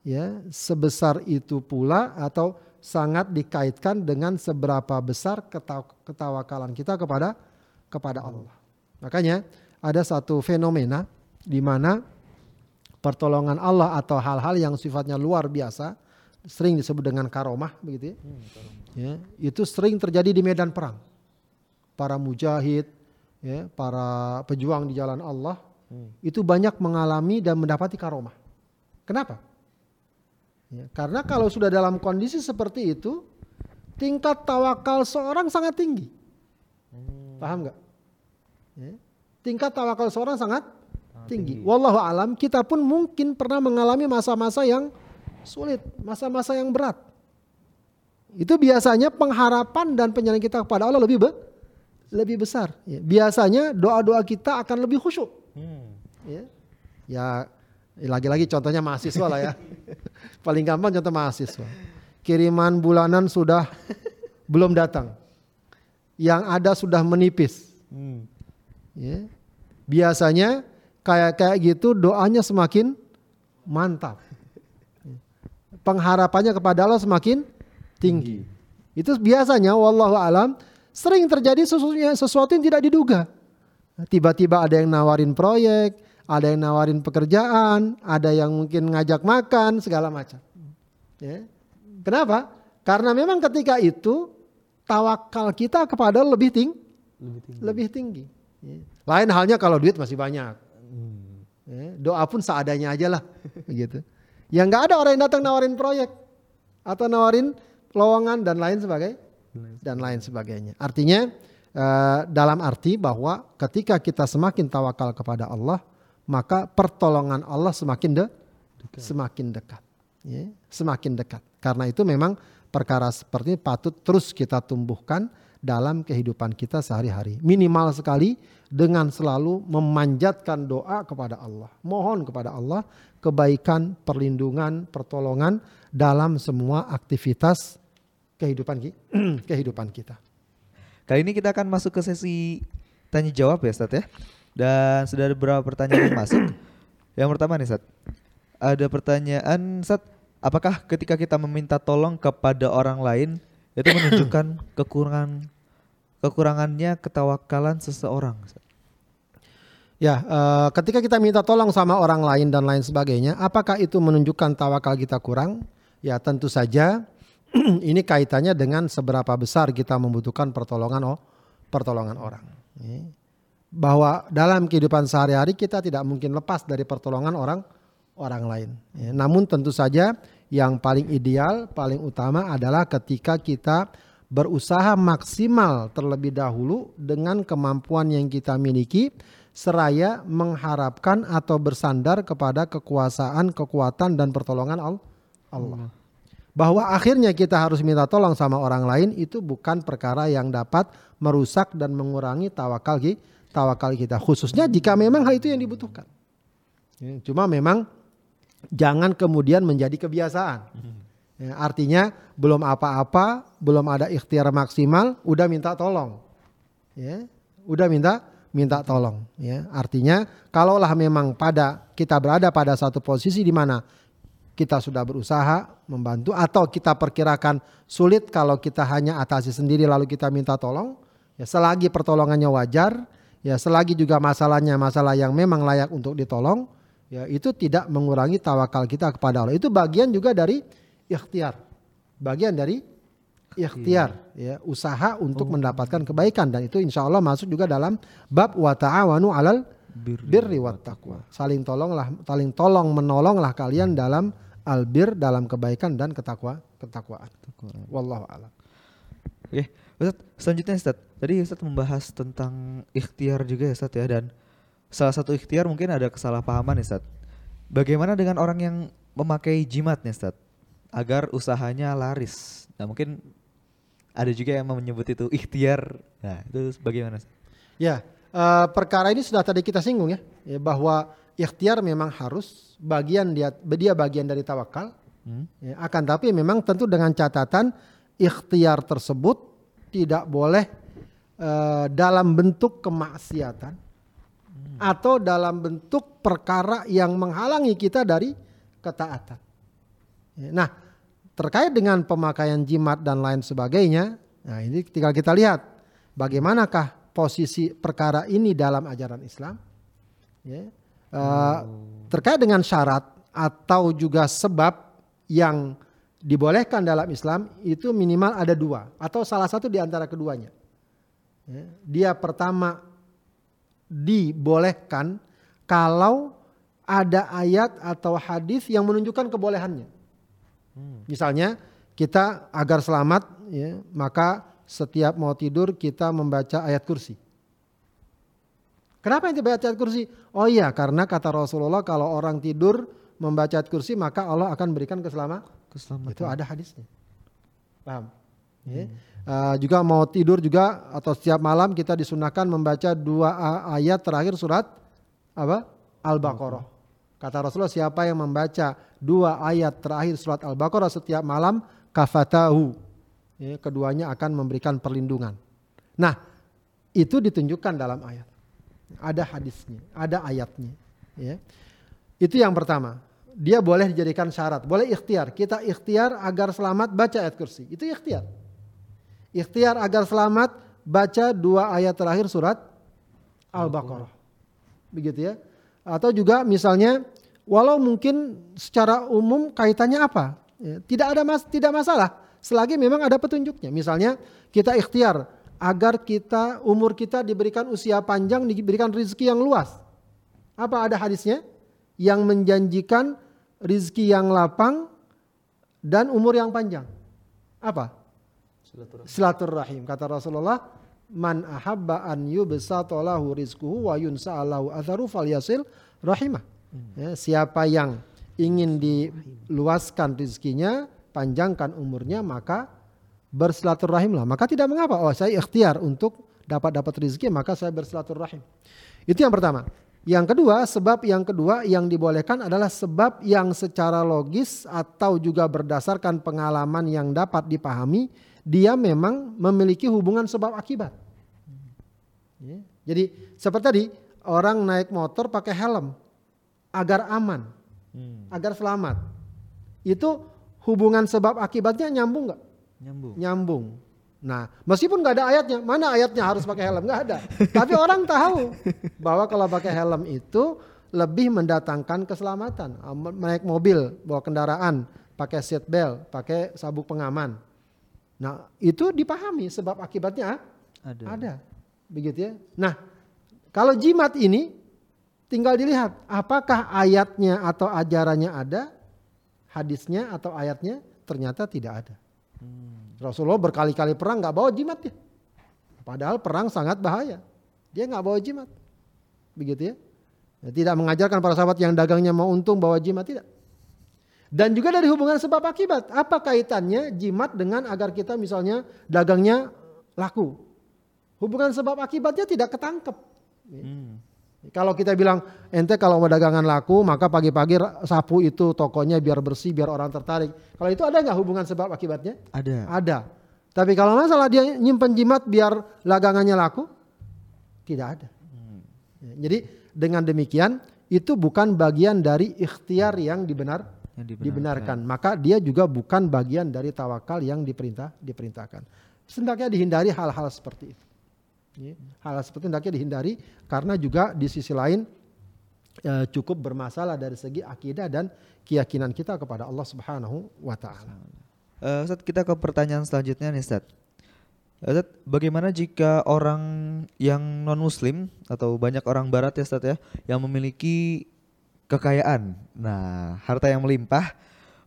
ya sebesar itu pula atau sangat dikaitkan dengan seberapa besar ketawakalan kita kepada kepada Allah. Makanya ada satu fenomena di mana pertolongan Allah atau hal-hal yang sifatnya luar biasa sering disebut dengan karomah begitu ya. Hmm, ya itu sering terjadi di medan perang. Para mujahid, ya, para pejuang di jalan Allah hmm. itu banyak mengalami dan mendapati karomah. Kenapa? Ya, karena kalau sudah dalam kondisi seperti itu, tingkat tawakal seorang sangat tinggi. Hmm. Paham nggak? Ya, tingkat tawakal seorang sangat tinggi. Wallahu alam kita pun mungkin pernah mengalami masa-masa yang sulit, masa-masa yang berat. Itu biasanya pengharapan dan penyerahan kita kepada Allah lebih be lebih besar. Ya. Biasanya doa-doa kita akan lebih khusyuk. Hmm. Ya. ya lagi-lagi contohnya mahasiswa lah ya. [LAUGHS] Paling gampang contoh mahasiswa. Kiriman bulanan sudah belum datang. Yang ada sudah menipis. Hmm. Ya. Biasanya kayak kayak gitu doanya semakin mantap. Pengharapannya kepada Allah semakin tinggi. Itu biasanya wallahu alam sering terjadi sesuatu, sesuatu yang tidak diduga. Tiba-tiba ada yang nawarin proyek, ada yang nawarin pekerjaan, ada yang mungkin ngajak makan, segala macam. Ya. Kenapa? Karena memang ketika itu tawakal kita kepada lebih, ting lebih tinggi. Lebih tinggi. Ya. Lain halnya kalau duit masih banyak. Hmm. Ya, doa pun seadanya aja lah. [LAUGHS] gitu. Ya nggak ada orang yang datang nawarin proyek atau nawarin lowongan dan lain sebagainya dan lain sebagainya. Artinya uh, dalam arti bahwa ketika kita semakin tawakal kepada Allah, maka pertolongan Allah semakin de dekat. semakin dekat. Ya, semakin dekat. Karena itu memang perkara seperti ini patut terus kita tumbuhkan dalam kehidupan kita sehari-hari. Minimal sekali dengan selalu memanjatkan doa kepada Allah. Mohon kepada Allah kebaikan, perlindungan, pertolongan dalam semua aktivitas kehidupan [CLEARS THROAT] kehidupan kita. Kali ini kita akan masuk ke sesi tanya jawab ya Ustaz ya. Dan sudah ada beberapa pertanyaan yang masuk. Yang pertama nih Ustaz. Ada pertanyaan Ustaz, apakah ketika kita meminta tolong kepada orang lain itu menunjukkan [CLEARS THROAT] kekurangan kekurangannya ketawakalan seseorang. Ya, uh, ketika kita minta tolong sama orang lain dan lain sebagainya, apakah itu menunjukkan tawakal kita kurang? Ya, tentu saja [CLEARS THROAT] ini kaitannya dengan seberapa besar kita membutuhkan pertolongan oh, pertolongan orang. Bahwa dalam kehidupan sehari-hari kita tidak mungkin lepas dari pertolongan orang orang lain. Namun tentu saja yang paling ideal, paling utama adalah ketika kita berusaha maksimal terlebih dahulu dengan kemampuan yang kita miliki seraya mengharapkan atau bersandar kepada kekuasaan, kekuatan dan pertolongan Allah. Bahwa akhirnya kita harus minta tolong sama orang lain itu bukan perkara yang dapat merusak dan mengurangi tawakal tawakal kita khususnya jika memang hal itu yang dibutuhkan. Ya, cuma memang jangan kemudian menjadi kebiasaan. Ya, artinya belum apa-apa, belum ada ikhtiar maksimal, udah minta tolong. Ya, udah minta minta tolong ya. Artinya kalaulah memang pada kita berada pada satu posisi di mana kita sudah berusaha membantu atau kita perkirakan sulit kalau kita hanya atasi sendiri lalu kita minta tolong ya selagi pertolongannya wajar ya selagi juga masalahnya masalah yang memang layak untuk ditolong ya itu tidak mengurangi tawakal kita kepada Allah. Itu bagian juga dari ikhtiar. Bagian dari ikhtiar ya usaha untuk oh. mendapatkan kebaikan dan itu insya Allah masuk juga dalam bab wa ta'awanu alal birri wat taqwa. saling tolonglah saling tolong menolonglah kalian dalam albir dalam kebaikan dan ketakwa ketakwaan wallahu alam Oke, Ustaz, selanjutnya Ustaz. Tadi Ustaz membahas tentang ikhtiar juga ya Ustaz ya dan salah satu ikhtiar mungkin ada kesalahpahaman ya Ustaz. Bagaimana dengan orang yang memakai jimat nih Ustaz agar usahanya laris? Nah, mungkin ada juga yang menyebut itu ikhtiar. Nah, itu bagaimana? Ya, uh, perkara ini sudah tadi kita singgung ya, ya bahwa ikhtiar memang harus bagian dia dia bagian dari tawakal. Hmm. Ya, akan tapi memang tentu dengan catatan ikhtiar tersebut tidak boleh uh, dalam bentuk kemaksiatan hmm. atau dalam bentuk perkara yang menghalangi kita dari ketaatan. Ya, nah, terkait dengan pemakaian jimat dan lain sebagainya. Nah, ini tinggal kita lihat bagaimanakah posisi perkara ini dalam ajaran Islam. Ya. Uh, terkait dengan syarat atau juga sebab yang dibolehkan dalam Islam itu minimal ada dua atau salah satu di antara keduanya. Ya. Dia pertama dibolehkan kalau ada ayat atau hadis yang menunjukkan kebolehannya. Misalnya kita agar selamat ya, maka setiap mau tidur kita membaca ayat kursi. Kenapa ente baca ayat kursi? Oh iya, karena kata Rasulullah kalau orang tidur membaca ayat kursi maka Allah akan berikan keselamatan. Keselamatan. Itu ada hadisnya. Paham? Ya. Uh, juga mau tidur juga atau setiap malam kita disunahkan membaca dua ayat terakhir surat apa? Al-Baqarah. Kata Rasulullah siapa yang membaca dua ayat terakhir surat Al-Baqarah setiap malam kafatahu. Ya, keduanya akan memberikan perlindungan. Nah, itu ditunjukkan dalam ayat. Ada hadisnya, ada ayatnya. Ya. Itu yang pertama. Dia boleh dijadikan syarat, boleh ikhtiar. Kita ikhtiar agar selamat baca ayat kursi. Itu ikhtiar. Ikhtiar agar selamat baca dua ayat terakhir surat Al-Baqarah. Begitu ya. Atau juga misalnya walau mungkin secara umum kaitannya apa? Ya, tidak ada mas, tidak masalah selagi memang ada petunjuknya. Misalnya kita ikhtiar agar kita umur kita diberikan usia panjang, diberikan rezeki yang luas. Apa ada hadisnya yang menjanjikan rezeki yang lapang dan umur yang panjang? Apa? Silaturahim. Kata Rasulullah, "Man ahabba an yubsata lahu rizquhu wa yunsa'alahu atharu falyasil rahimah." Ya, siapa yang ingin diluaskan rezekinya, panjangkan umurnya, maka bersilaturahimlah. Maka tidak mengapa. Oh, saya ikhtiar untuk dapat dapat rezeki, maka saya bersilaturahim. Itu yang pertama. Yang kedua, sebab yang kedua yang dibolehkan adalah sebab yang secara logis atau juga berdasarkan pengalaman yang dapat dipahami, dia memang memiliki hubungan sebab akibat. Ya. Jadi seperti tadi orang naik motor pakai helm agar aman, agar selamat. Itu hubungan sebab akibatnya nyambung nggak? Nyambung. Nyambung. Nah, meskipun nggak ada ayatnya, mana ayatnya harus pakai helm? Nggak ada. Tapi orang tahu bahwa kalau pakai helm itu lebih mendatangkan keselamatan. Ah, Naik mobil, bawa kendaraan, pakai seat belt, pakai sabuk pengaman. Nah, itu dipahami sebab akibatnya Ada. ada. Begitu ya. Nah, kalau jimat ini tinggal dilihat apakah ayatnya atau ajarannya ada, hadisnya atau ayatnya ternyata tidak ada. Rasulullah berkali-kali perang nggak bawa jimat ya. Padahal perang sangat bahaya. Dia nggak bawa jimat. Begitu ya. Ya, Tidak mengajarkan para sahabat yang dagangnya mau untung bawa jimat tidak. Dan juga dari hubungan sebab akibat. Apa kaitannya jimat dengan agar kita misalnya dagangnya laku? Hubungan sebab akibatnya tidak ketangkep. Hmm. Kalau kita bilang ente kalau mau dagangan laku maka pagi-pagi sapu itu tokonya biar bersih biar orang tertarik. Kalau itu ada nggak hubungan sebab akibatnya? Ada. Ada. Tapi kalau masalah dia nyimpen jimat biar dagangannya laku, tidak ada. Ya, Jadi dengan demikian itu bukan bagian dari ikhtiar yang dibenar Yang dibenarkan. Maka dia juga bukan bagian dari tawakal yang diperintah diperintahkan. Hendaknya dihindari hal-hal seperti itu. Ya, Hal-hal seperti itu hendaknya dihindari karena juga di sisi lain eh, cukup bermasalah dari segi akidah dan keyakinan kita kepada Allah Subhanahu wa taala. Eh, Ustadz, kita ke pertanyaan selanjutnya nih Ustadz. Eh, Ustadz, bagaimana jika orang yang non muslim atau banyak orang barat ya Ustadz ya yang memiliki kekayaan, nah harta yang melimpah,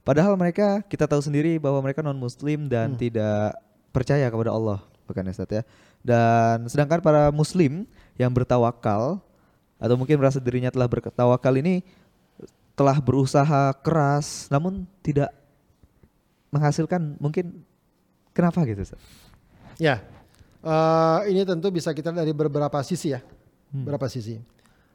padahal mereka kita tahu sendiri bahwa mereka non muslim dan tidak percaya kepada Allah, bukan ya Ustadz ya. Dan sedangkan para muslim yang bertawakal atau mungkin merasa dirinya telah bertawakal ini telah berusaha keras namun tidak menghasilkan mungkin kenapa gitu Ustaz? Ya, eh, ini tentu bisa kita dari beberapa sisi ya, Hmm. beberapa sisi.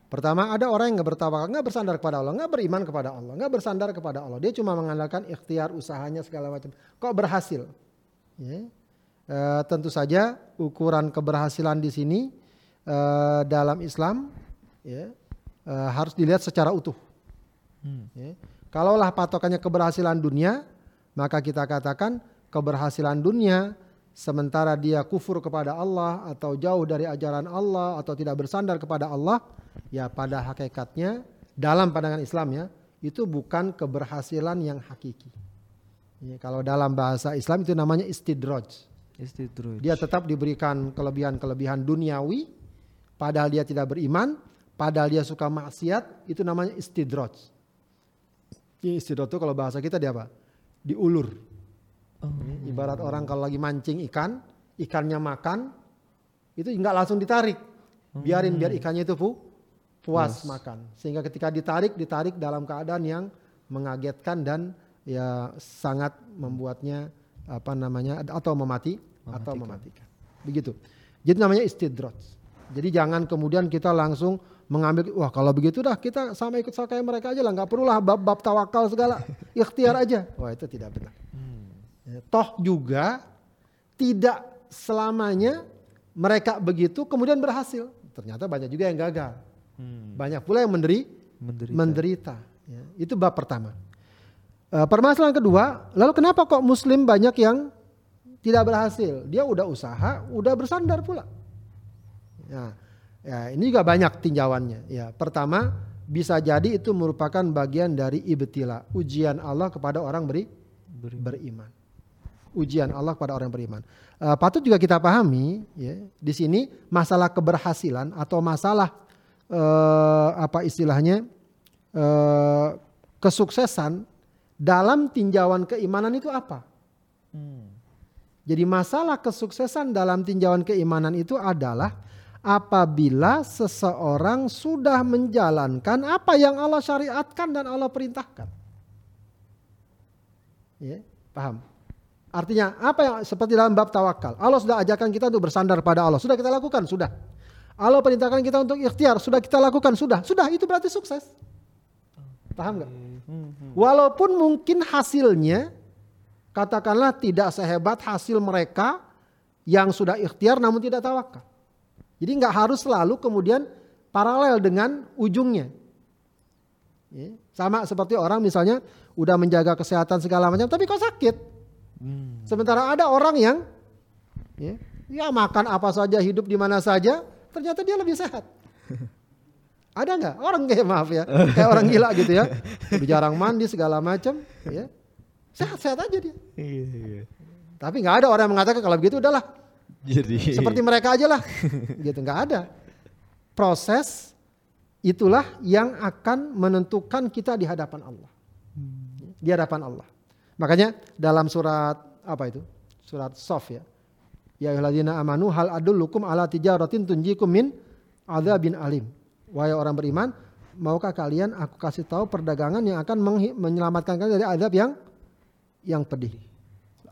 Pertama ada orang yang nggak bertawakal, nggak bersandar kepada Allah, nggak beriman kepada Allah, nggak bersandar kepada Allah. Dia cuma mengandalkan ikhtiar usahanya segala macam. Kok berhasil? Ya. Eh, tentu saja ukuran keberhasilan di sini eh, dalam Islam ya, eh, harus dilihat secara utuh. Hmm. Ya. Kalaulah patokannya keberhasilan dunia, maka kita katakan keberhasilan dunia sementara dia kufur kepada Allah atau jauh dari ajaran Allah atau tidak bersandar kepada Allah, ya pada hakikatnya dalam pandangan Islam ya, itu bukan keberhasilan yang hakiki. Ya, kalau dalam bahasa Islam itu namanya istidraj. Dia tetap diberikan kelebihan-kelebihan duniawi padahal dia tidak beriman, padahal dia suka maksiat, itu namanya istidraj. Ini istidraj itu kalau bahasa kita dia apa? Diulur. Oh. Ibarat orang kalau lagi mancing ikan, ikannya makan, itu nggak langsung ditarik. Biarin biar ikannya itu pu, puas Puas. makan. Sehingga ketika ditarik, ditarik dalam keadaan yang mengagetkan dan ya sangat membuatnya apa namanya atau memati atau mematikan. Begitu. Jadi namanya istidraj. Jadi jangan kemudian kita langsung mengambil wah kalau begitu dah kita sama ikut sama kayak mereka aja lah nggak perlulah bab-bab tawakal segala ikhtiar aja. Wah itu tidak benar. Ya, Toh juga tidak selamanya mereka begitu kemudian berhasil. Ternyata banyak juga yang gagal. Hmm. Banyak pula yang menderi, Menderita. menderita. Ya, itu bab pertama. Eh, permasalahan kedua, lalu kenapa kok Muslim banyak yang tidak berhasil? Dia udah usaha, udah bersandar pula. Ya, ya ini juga banyak tinjauannya. Ya, pertama bisa jadi itu merupakan bagian dari ibtila, ujian Allah kepada orang beri, Beri- beriman. Ujian Allah kepada orang beriman. Eh, patut juga kita pahami, ya, di sini masalah keberhasilan atau masalah eh, apa istilahnya eh, kesuksesan dalam tinjauan keimanan itu apa? Hmm. Jadi masalah kesuksesan dalam tinjauan keimanan itu adalah apabila seseorang sudah menjalankan apa yang Allah syariatkan dan Allah perintahkan. Ya, paham? Artinya apa yang seperti dalam bab tawakal. Allah sudah ajarkan kita untuk bersandar pada Allah. Sudah kita lakukan, sudah. Allah perintahkan kita untuk ikhtiar, sudah kita lakukan, sudah. Sudah, itu berarti sukses. Paham nggak? Hmm, hmm. Walaupun mungkin hasilnya katakanlah tidak sehebat hasil mereka yang sudah ikhtiar namun tidak tawakal. Jadi nggak harus selalu kemudian paralel dengan ujungnya. Ya, Sama seperti orang misalnya udah menjaga kesehatan segala macam tapi kok sakit. Hmm. Sementara ada orang yang ya, ya makan apa saja, hidup di mana saja, ternyata dia lebih sehat. [LAUGHS] Ada nggak orang kayak maaf ya, kayak orang gila gitu ya, udah jarang mandi segala macam, ya sehat-sehat aja dia. Iya, iya. Tapi nggak ada orang yang mengatakan kalau begitu udahlah Jadi seperti mereka aja lah, gitu nggak ada. Proses itulah yang akan menentukan kita di hadapan Allah, di hadapan Allah. Makanya dalam surat apa itu? Surat Sof ya. Ya ayyuhalladzina amanu hal adullukum ala tijaratin tunjikum min adzabin alim. Wahai orang beriman, maukah kalian aku kasih tahu perdagangan yang akan menyelamatkan kalian dari azab yang yang pedih.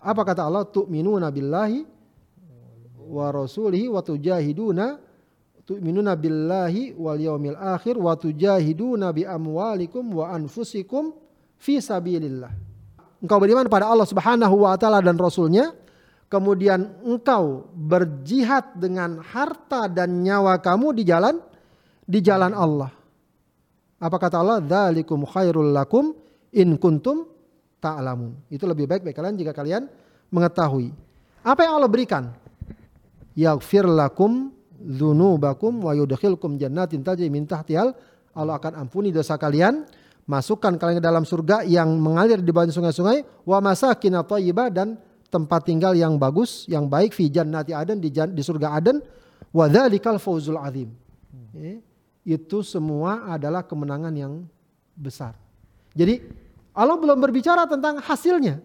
Apa kata Allah? Tu'minuna billahi wa rasulihi wa tujahiduna tu'minuna billahi wal yaumil akhir wa tujahiduna bi amwalikum wa anfusikum fi sabilillah. Engkau beriman pada Allah Subhanahu wa taala dan rasulnya, kemudian engkau berjihad dengan harta dan nyawa kamu di jalan di jalan Allah. Apa kata Allah? Dzalikum khairul lakum in kuntum ta'lamun. Itu lebih baik bagi kalian jika kalian mengetahui. Apa yang Allah berikan? Yaghfir lakum dzunubakum wa yudkhilkum jannatin tajri min tahtihal Allah akan ampuni dosa kalian, masukkan kalian ke dalam surga yang mengalir di bawah sungai-sungai wa masakin thayyibah dan tempat tinggal yang bagus, yang baik fi jannati aden di, di surga Aden wa dzalikal fawzul azim. Ya, itu semua adalah kemenangan yang besar. Jadi Allah belum berbicara tentang hasilnya.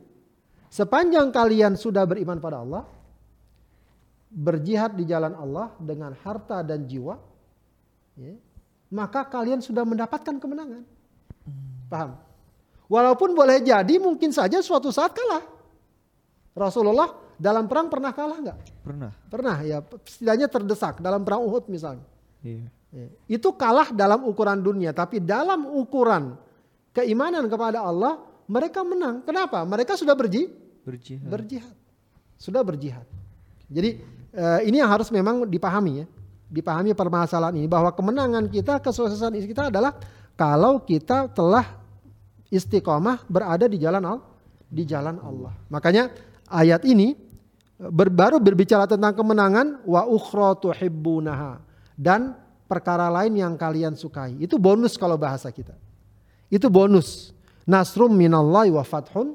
Sepanjang kalian sudah beriman pada Allah, berjihad di jalan Allah dengan harta dan jiwa, ya, maka kalian sudah mendapatkan kemenangan. Paham? Walaupun boleh jadi mungkin saja suatu saat kalah. Rasulullah dalam perang pernah kalah nggak? pernah. Pernah ya, setidaknya terdesak dalam perang Uhud misalnya. Iya. Ya, Itu kalah dalam ukuran dunia, tapi dalam ukuran keimanan kepada Allah, mereka menang. Kenapa? Mereka sudah berji, Berjihad. berjihad, sudah berjihad. Jadi eh, ini yang harus memang dipahami ya, dipahami permasalahan ini bahwa kemenangan kita, kesuksesan kita adalah kalau kita telah istiqomah berada di jalan Allah, di jalan Allah. Makanya ayat ini ber- baru berbicara tentang kemenangan wa ukhra tuhibbunaha dan perkara lain yang kalian sukai. Itu bonus kalau bahasa kita. Itu bonus. Nasrum minallahi wa fathun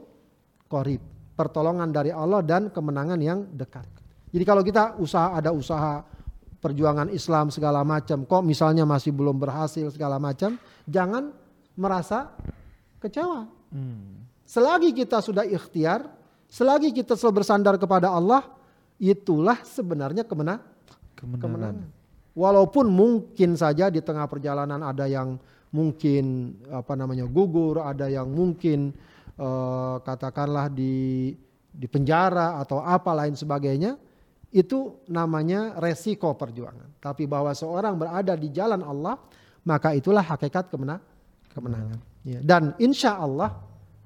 qarib. Pertolongan dari Allah dan kemenangan yang dekat. Jadi kalau kita usaha ada usaha perjuangan Islam segala macam, kok misalnya masih belum berhasil segala macam, jangan merasa kecewa. Hmm. Selagi kita sudah ikhtiar, selagi kita selalu bersandar kepada Allah, itulah sebenarnya kemena- Kemenangan. kemenangan. Walaupun mungkin saja di tengah perjalanan ada yang mungkin apa namanya gugur, ada yang mungkin eh, katakanlah di di penjara atau apa lain sebagainya, itu namanya resiko perjuangan. Tapi bahwa seorang berada di jalan Allah, maka itulah hakikat kemenang, kemenangan. Ya. Dan insya Allah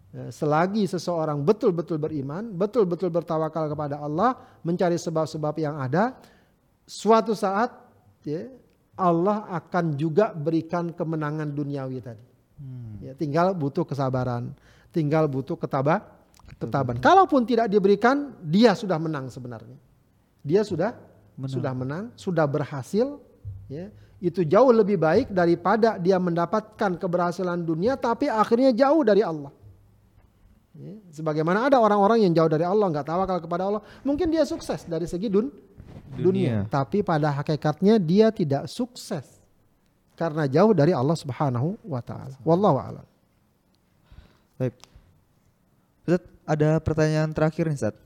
ya, selagi seseorang betul-betul beriman, betul-betul bertawakal kepada Allah, mencari sebab-sebab yang ada, suatu saat ya, Allah akan juga berikan kemenangan duniawi tadi. Hmm. Ya, tinggal butuh kesabaran, tinggal butuh ketabah, ketaban. Kalaupun tidak diberikan, dia sudah menang sebenarnya dia sudah menang. sudah menang, sudah berhasil, ya. Itu jauh lebih baik daripada dia mendapatkan keberhasilan dunia tapi akhirnya jauh dari Allah. Ya. Sebagaimana ada orang-orang yang jauh dari Allah, nggak tawakal kepada Allah, mungkin dia sukses dari segi dun dunia. dunia, tapi pada hakikatnya dia tidak sukses karena jauh dari Allah Subhanahu wa taala. Wallahu a'lam. Baik. Ustaz, ada pertanyaan terakhir nih, Ustaz.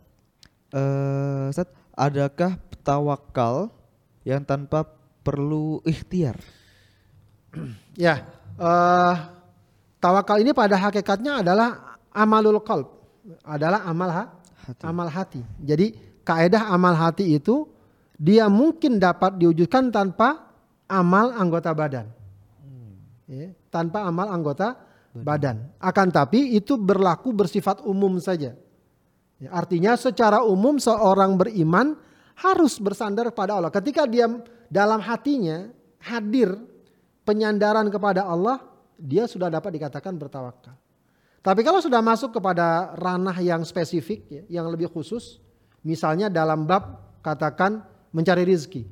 Uh, Ustaz, adakah tawakal yang tanpa perlu ikhtiar? [CLEARS THROAT] Ya, uh, tawakal ini pada hakikatnya adalah amalul qalb, adalah amal ha hati. amal hati. Jadi kaedah amal hati itu dia mungkin dapat diwujudkan tanpa amal anggota badan, hmm. ya, tanpa amal anggota badan. Akan tapi itu berlaku bersifat umum saja. Ya, artinya secara umum seorang beriman harus bersandar pada Allah. Ketika dia dalam hatinya hadir penyandaran kepada Allah, dia sudah dapat dikatakan bertawakal. Tapi kalau sudah masuk kepada ranah yang spesifik, ya, yang lebih khusus, misalnya dalam bab katakan mencari rizki,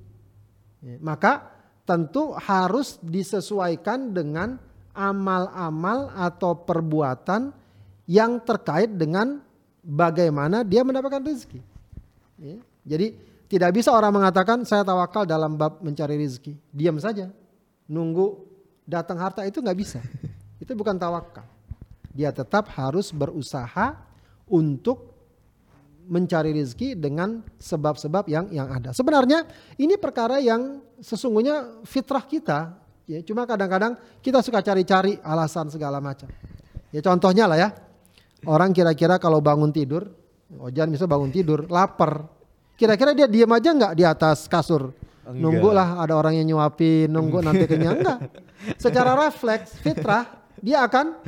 ya, maka tentu harus disesuaikan dengan amal-amal atau perbuatan yang terkait dengan bagaimana dia mendapatkan rezeki. Ya. Jadi tidak bisa orang mengatakan saya tawakal dalam bab mencari rezeki. Diam saja. Nunggu datang harta itu nggak bisa. [LAUGHS] Itu bukan tawakal. Dia tetap harus berusaha untuk mencari rezeki dengan sebab-sebab yang yang ada. Sebenarnya ini perkara yang sesungguhnya fitrah kita. Ya, cuma kadang-kadang kita suka cari-cari alasan segala macam. Ya contohnya lah ya, Orang kira-kira kalau bangun tidur, Ojan bisa bangun tidur, lapar. Kira-kira dia diam aja nggak di atas kasur? Nunggu lah ada orang yang nyuapin, nunggu nanti kenyang enggak. Secara refleks, fitrah, dia akan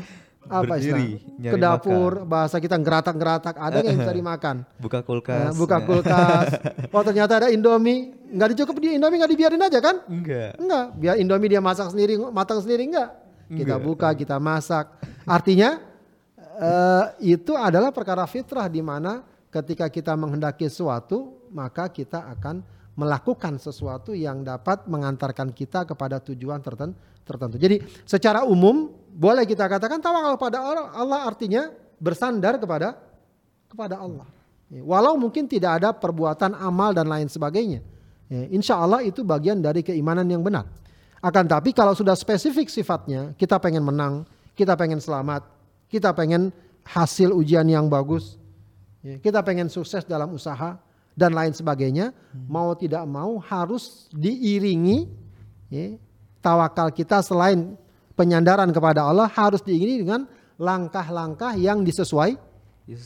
apa Berdiri, ke dapur makan. bahasa kita ngeratak-ngeratak. Ada yang bisa [LAUGHS] dimakan? Buka kulkas. Nah, buka kulkas. [LAUGHS] Oh ternyata ada indomie. Nggak dicukup dia indomie nggak dibiarin aja kan? Enggak enggak biar indomie dia masak sendiri matang sendiri enggak kita enggak. buka kita masak. Artinya uh, itu adalah perkara fitrah di mana ketika kita menghendaki sesuatu maka kita akan melakukan sesuatu yang dapat mengantarkan kita kepada tujuan tertentu. Jadi secara umum boleh kita katakan tawakal pada Allah artinya bersandar kepada kepada Allah. Ya, walau mungkin tidak ada perbuatan amal dan lain sebagainya. Ya, insya Allah itu bagian dari keimanan yang benar. Akan tapi kalau sudah spesifik sifatnya, kita pengen menang, kita pengen selamat, kita pengen hasil ujian yang bagus, ya, kita pengen sukses dalam usaha dan lain sebagainya, hmm. mau tidak mau harus diiringi ya, tawakal kita selain penyandaran kepada Allah harus diiringi dengan langkah-langkah yang disesuai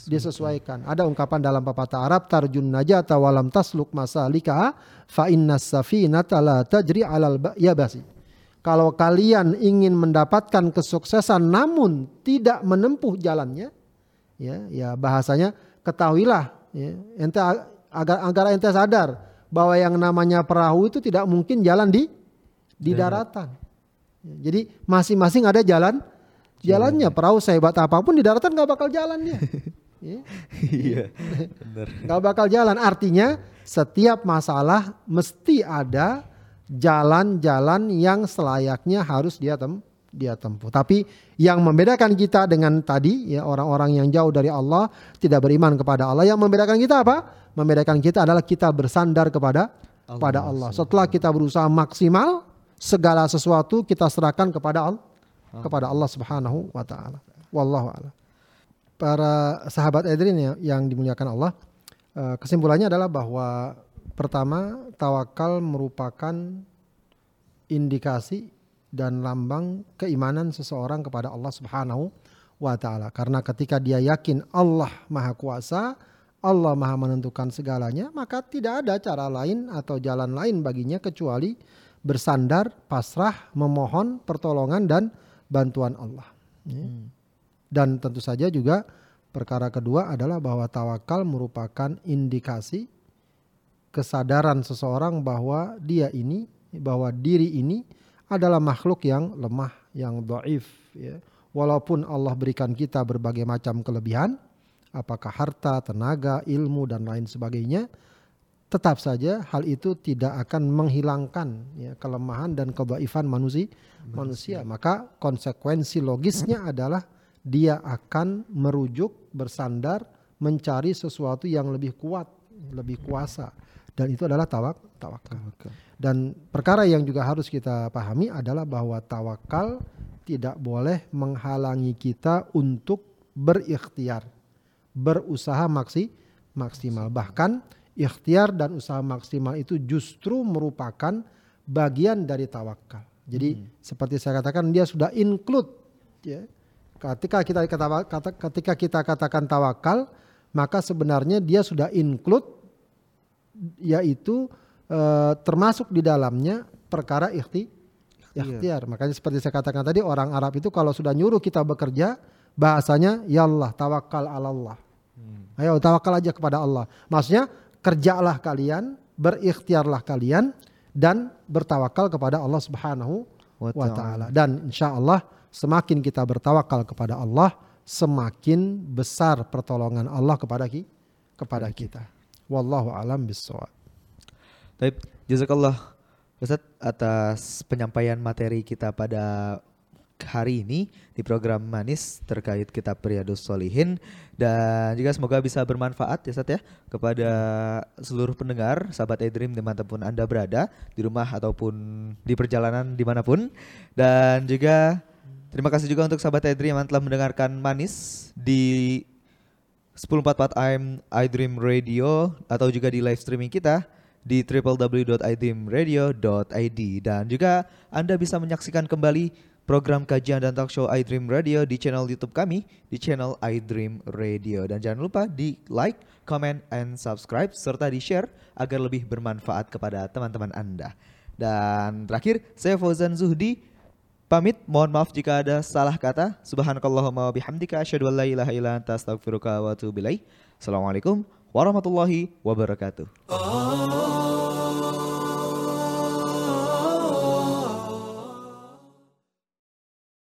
disesuaikan. Ada ungkapan dalam pepatah Arab tarjun najata walam tasluk masalika fa innas safinata la tajri alal yabasi. Kalau kalian ingin mendapatkan kesuksesan namun tidak menempuh jalannya, ya, ya bahasanya ketahuilah, ya, ente agar agar ente sadar bahwa yang namanya perahu itu tidak mungkin jalan di di daratan. Jadi masing-masing ada jalan jalannya. Perahu sehebat apa pun di daratan nggak bakal jalan dia. Ya. [LAUGHS] Iya, [LAUGHS] Gak bakal jalan. Artinya setiap masalah mesti ada jalan-jalan yang selayaknya harus dia tem dia tempuh. Tapi yang membedakan kita dengan tadi ya orang-orang yang jauh dari Allah, tidak beriman kepada Allah, yang membedakan kita apa? Membedakan kita adalah kita bersandar kepada Allah. pada Allah. Setelah kita berusaha maksimal, segala sesuatu kita serahkan kepada Allah, kepada Allah Subhanahu wa taala. Wallahu a'lam. Para sahabat Edrin ya, yang dimuliakan Allah, eh, kesimpulannya adalah bahwa Pertama, tawakal merupakan indikasi dan lambang keimanan seseorang kepada Allah Subhanahu wa taala. Karena ketika dia yakin Allah Maha Kuasa, Allah Maha menentukan segalanya, maka tidak ada cara lain atau jalan lain baginya kecuali bersandar, pasrah, memohon pertolongan dan bantuan Allah. Ya. Dan tentu saja juga perkara kedua adalah bahwa tawakal merupakan indikasi kesadaran seseorang bahwa dia ini, bahwa diri ini adalah makhluk yang lemah, yang doif. Ya. Walaupun Allah berikan kita berbagai macam kelebihan, apakah harta, tenaga, ilmu dan lain sebagainya, tetap saja hal itu tidak akan menghilangkan ya, kelemahan dan kebaifan manusia, manusia. Maka konsekuensi logisnya adalah dia akan merujuk, bersandar, mencari sesuatu yang lebih kuat, lebih kuasa. Dan itu adalah tawak, tawakal. Dan perkara yang juga harus kita pahami adalah bahwa tawakal tidak boleh menghalangi kita untuk berikhtiar berusaha maksi, maksimal. Bahkan ikhtiar dan usaha maksimal itu justru merupakan bagian dari tawakal. Jadi hmm. seperti saya katakan dia sudah include ya. Ketika kita kata, ketika kita katakan tawakal, maka sebenarnya dia sudah include yaitu eh, termasuk di dalamnya perkara ikhti, ikhtiar. Makanya seperti saya katakan tadi orang Arab itu kalau sudah nyuruh kita bekerja bahasanya ya Allah tawakal Allah. Ayo tawakal aja kepada Allah. Maksudnya kerjalah kalian, berikhtiarlah kalian dan bertawakal kepada Allah Subhanahu wa taala. Dan insya Allah semakin kita bertawakal kepada Allah, semakin besar pertolongan Allah kepada kita. Kepada kita. Wallahu alam bisawab. Baik, jazakallah Ustaz atas penyampaian materi kita pada hari ini di program Manis terkait kitab Riyadus Solihin dan juga semoga bisa bermanfaat ya Sat ya kepada seluruh pendengar sahabat Edream di mana pun Anda berada di rumah ataupun di perjalanan di mana pun. Dan juga terima kasih juga untuk sahabat Edream yang telah mendengarkan Manis di 1044 AM iDream Radio atau juga di live streaming kita di www.idreamradio.id dan juga Anda bisa menyaksikan kembali program kajian dan talk show iDream Radio di channel YouTube kami di channel iDream Radio dan jangan lupa di like, comment, and subscribe serta di share agar lebih bermanfaat kepada teman-teman Anda. Dan terakhir, saya Fauzan Zuhdi pamit. Mohon maaf jika ada salah kata. Subhanakallahumma bihamdika asyhadu an la ilaha illa anta astaghfiruka wa atubu ilaik. Assalamualaikum warahmatullahi wabarakatuh. Oh.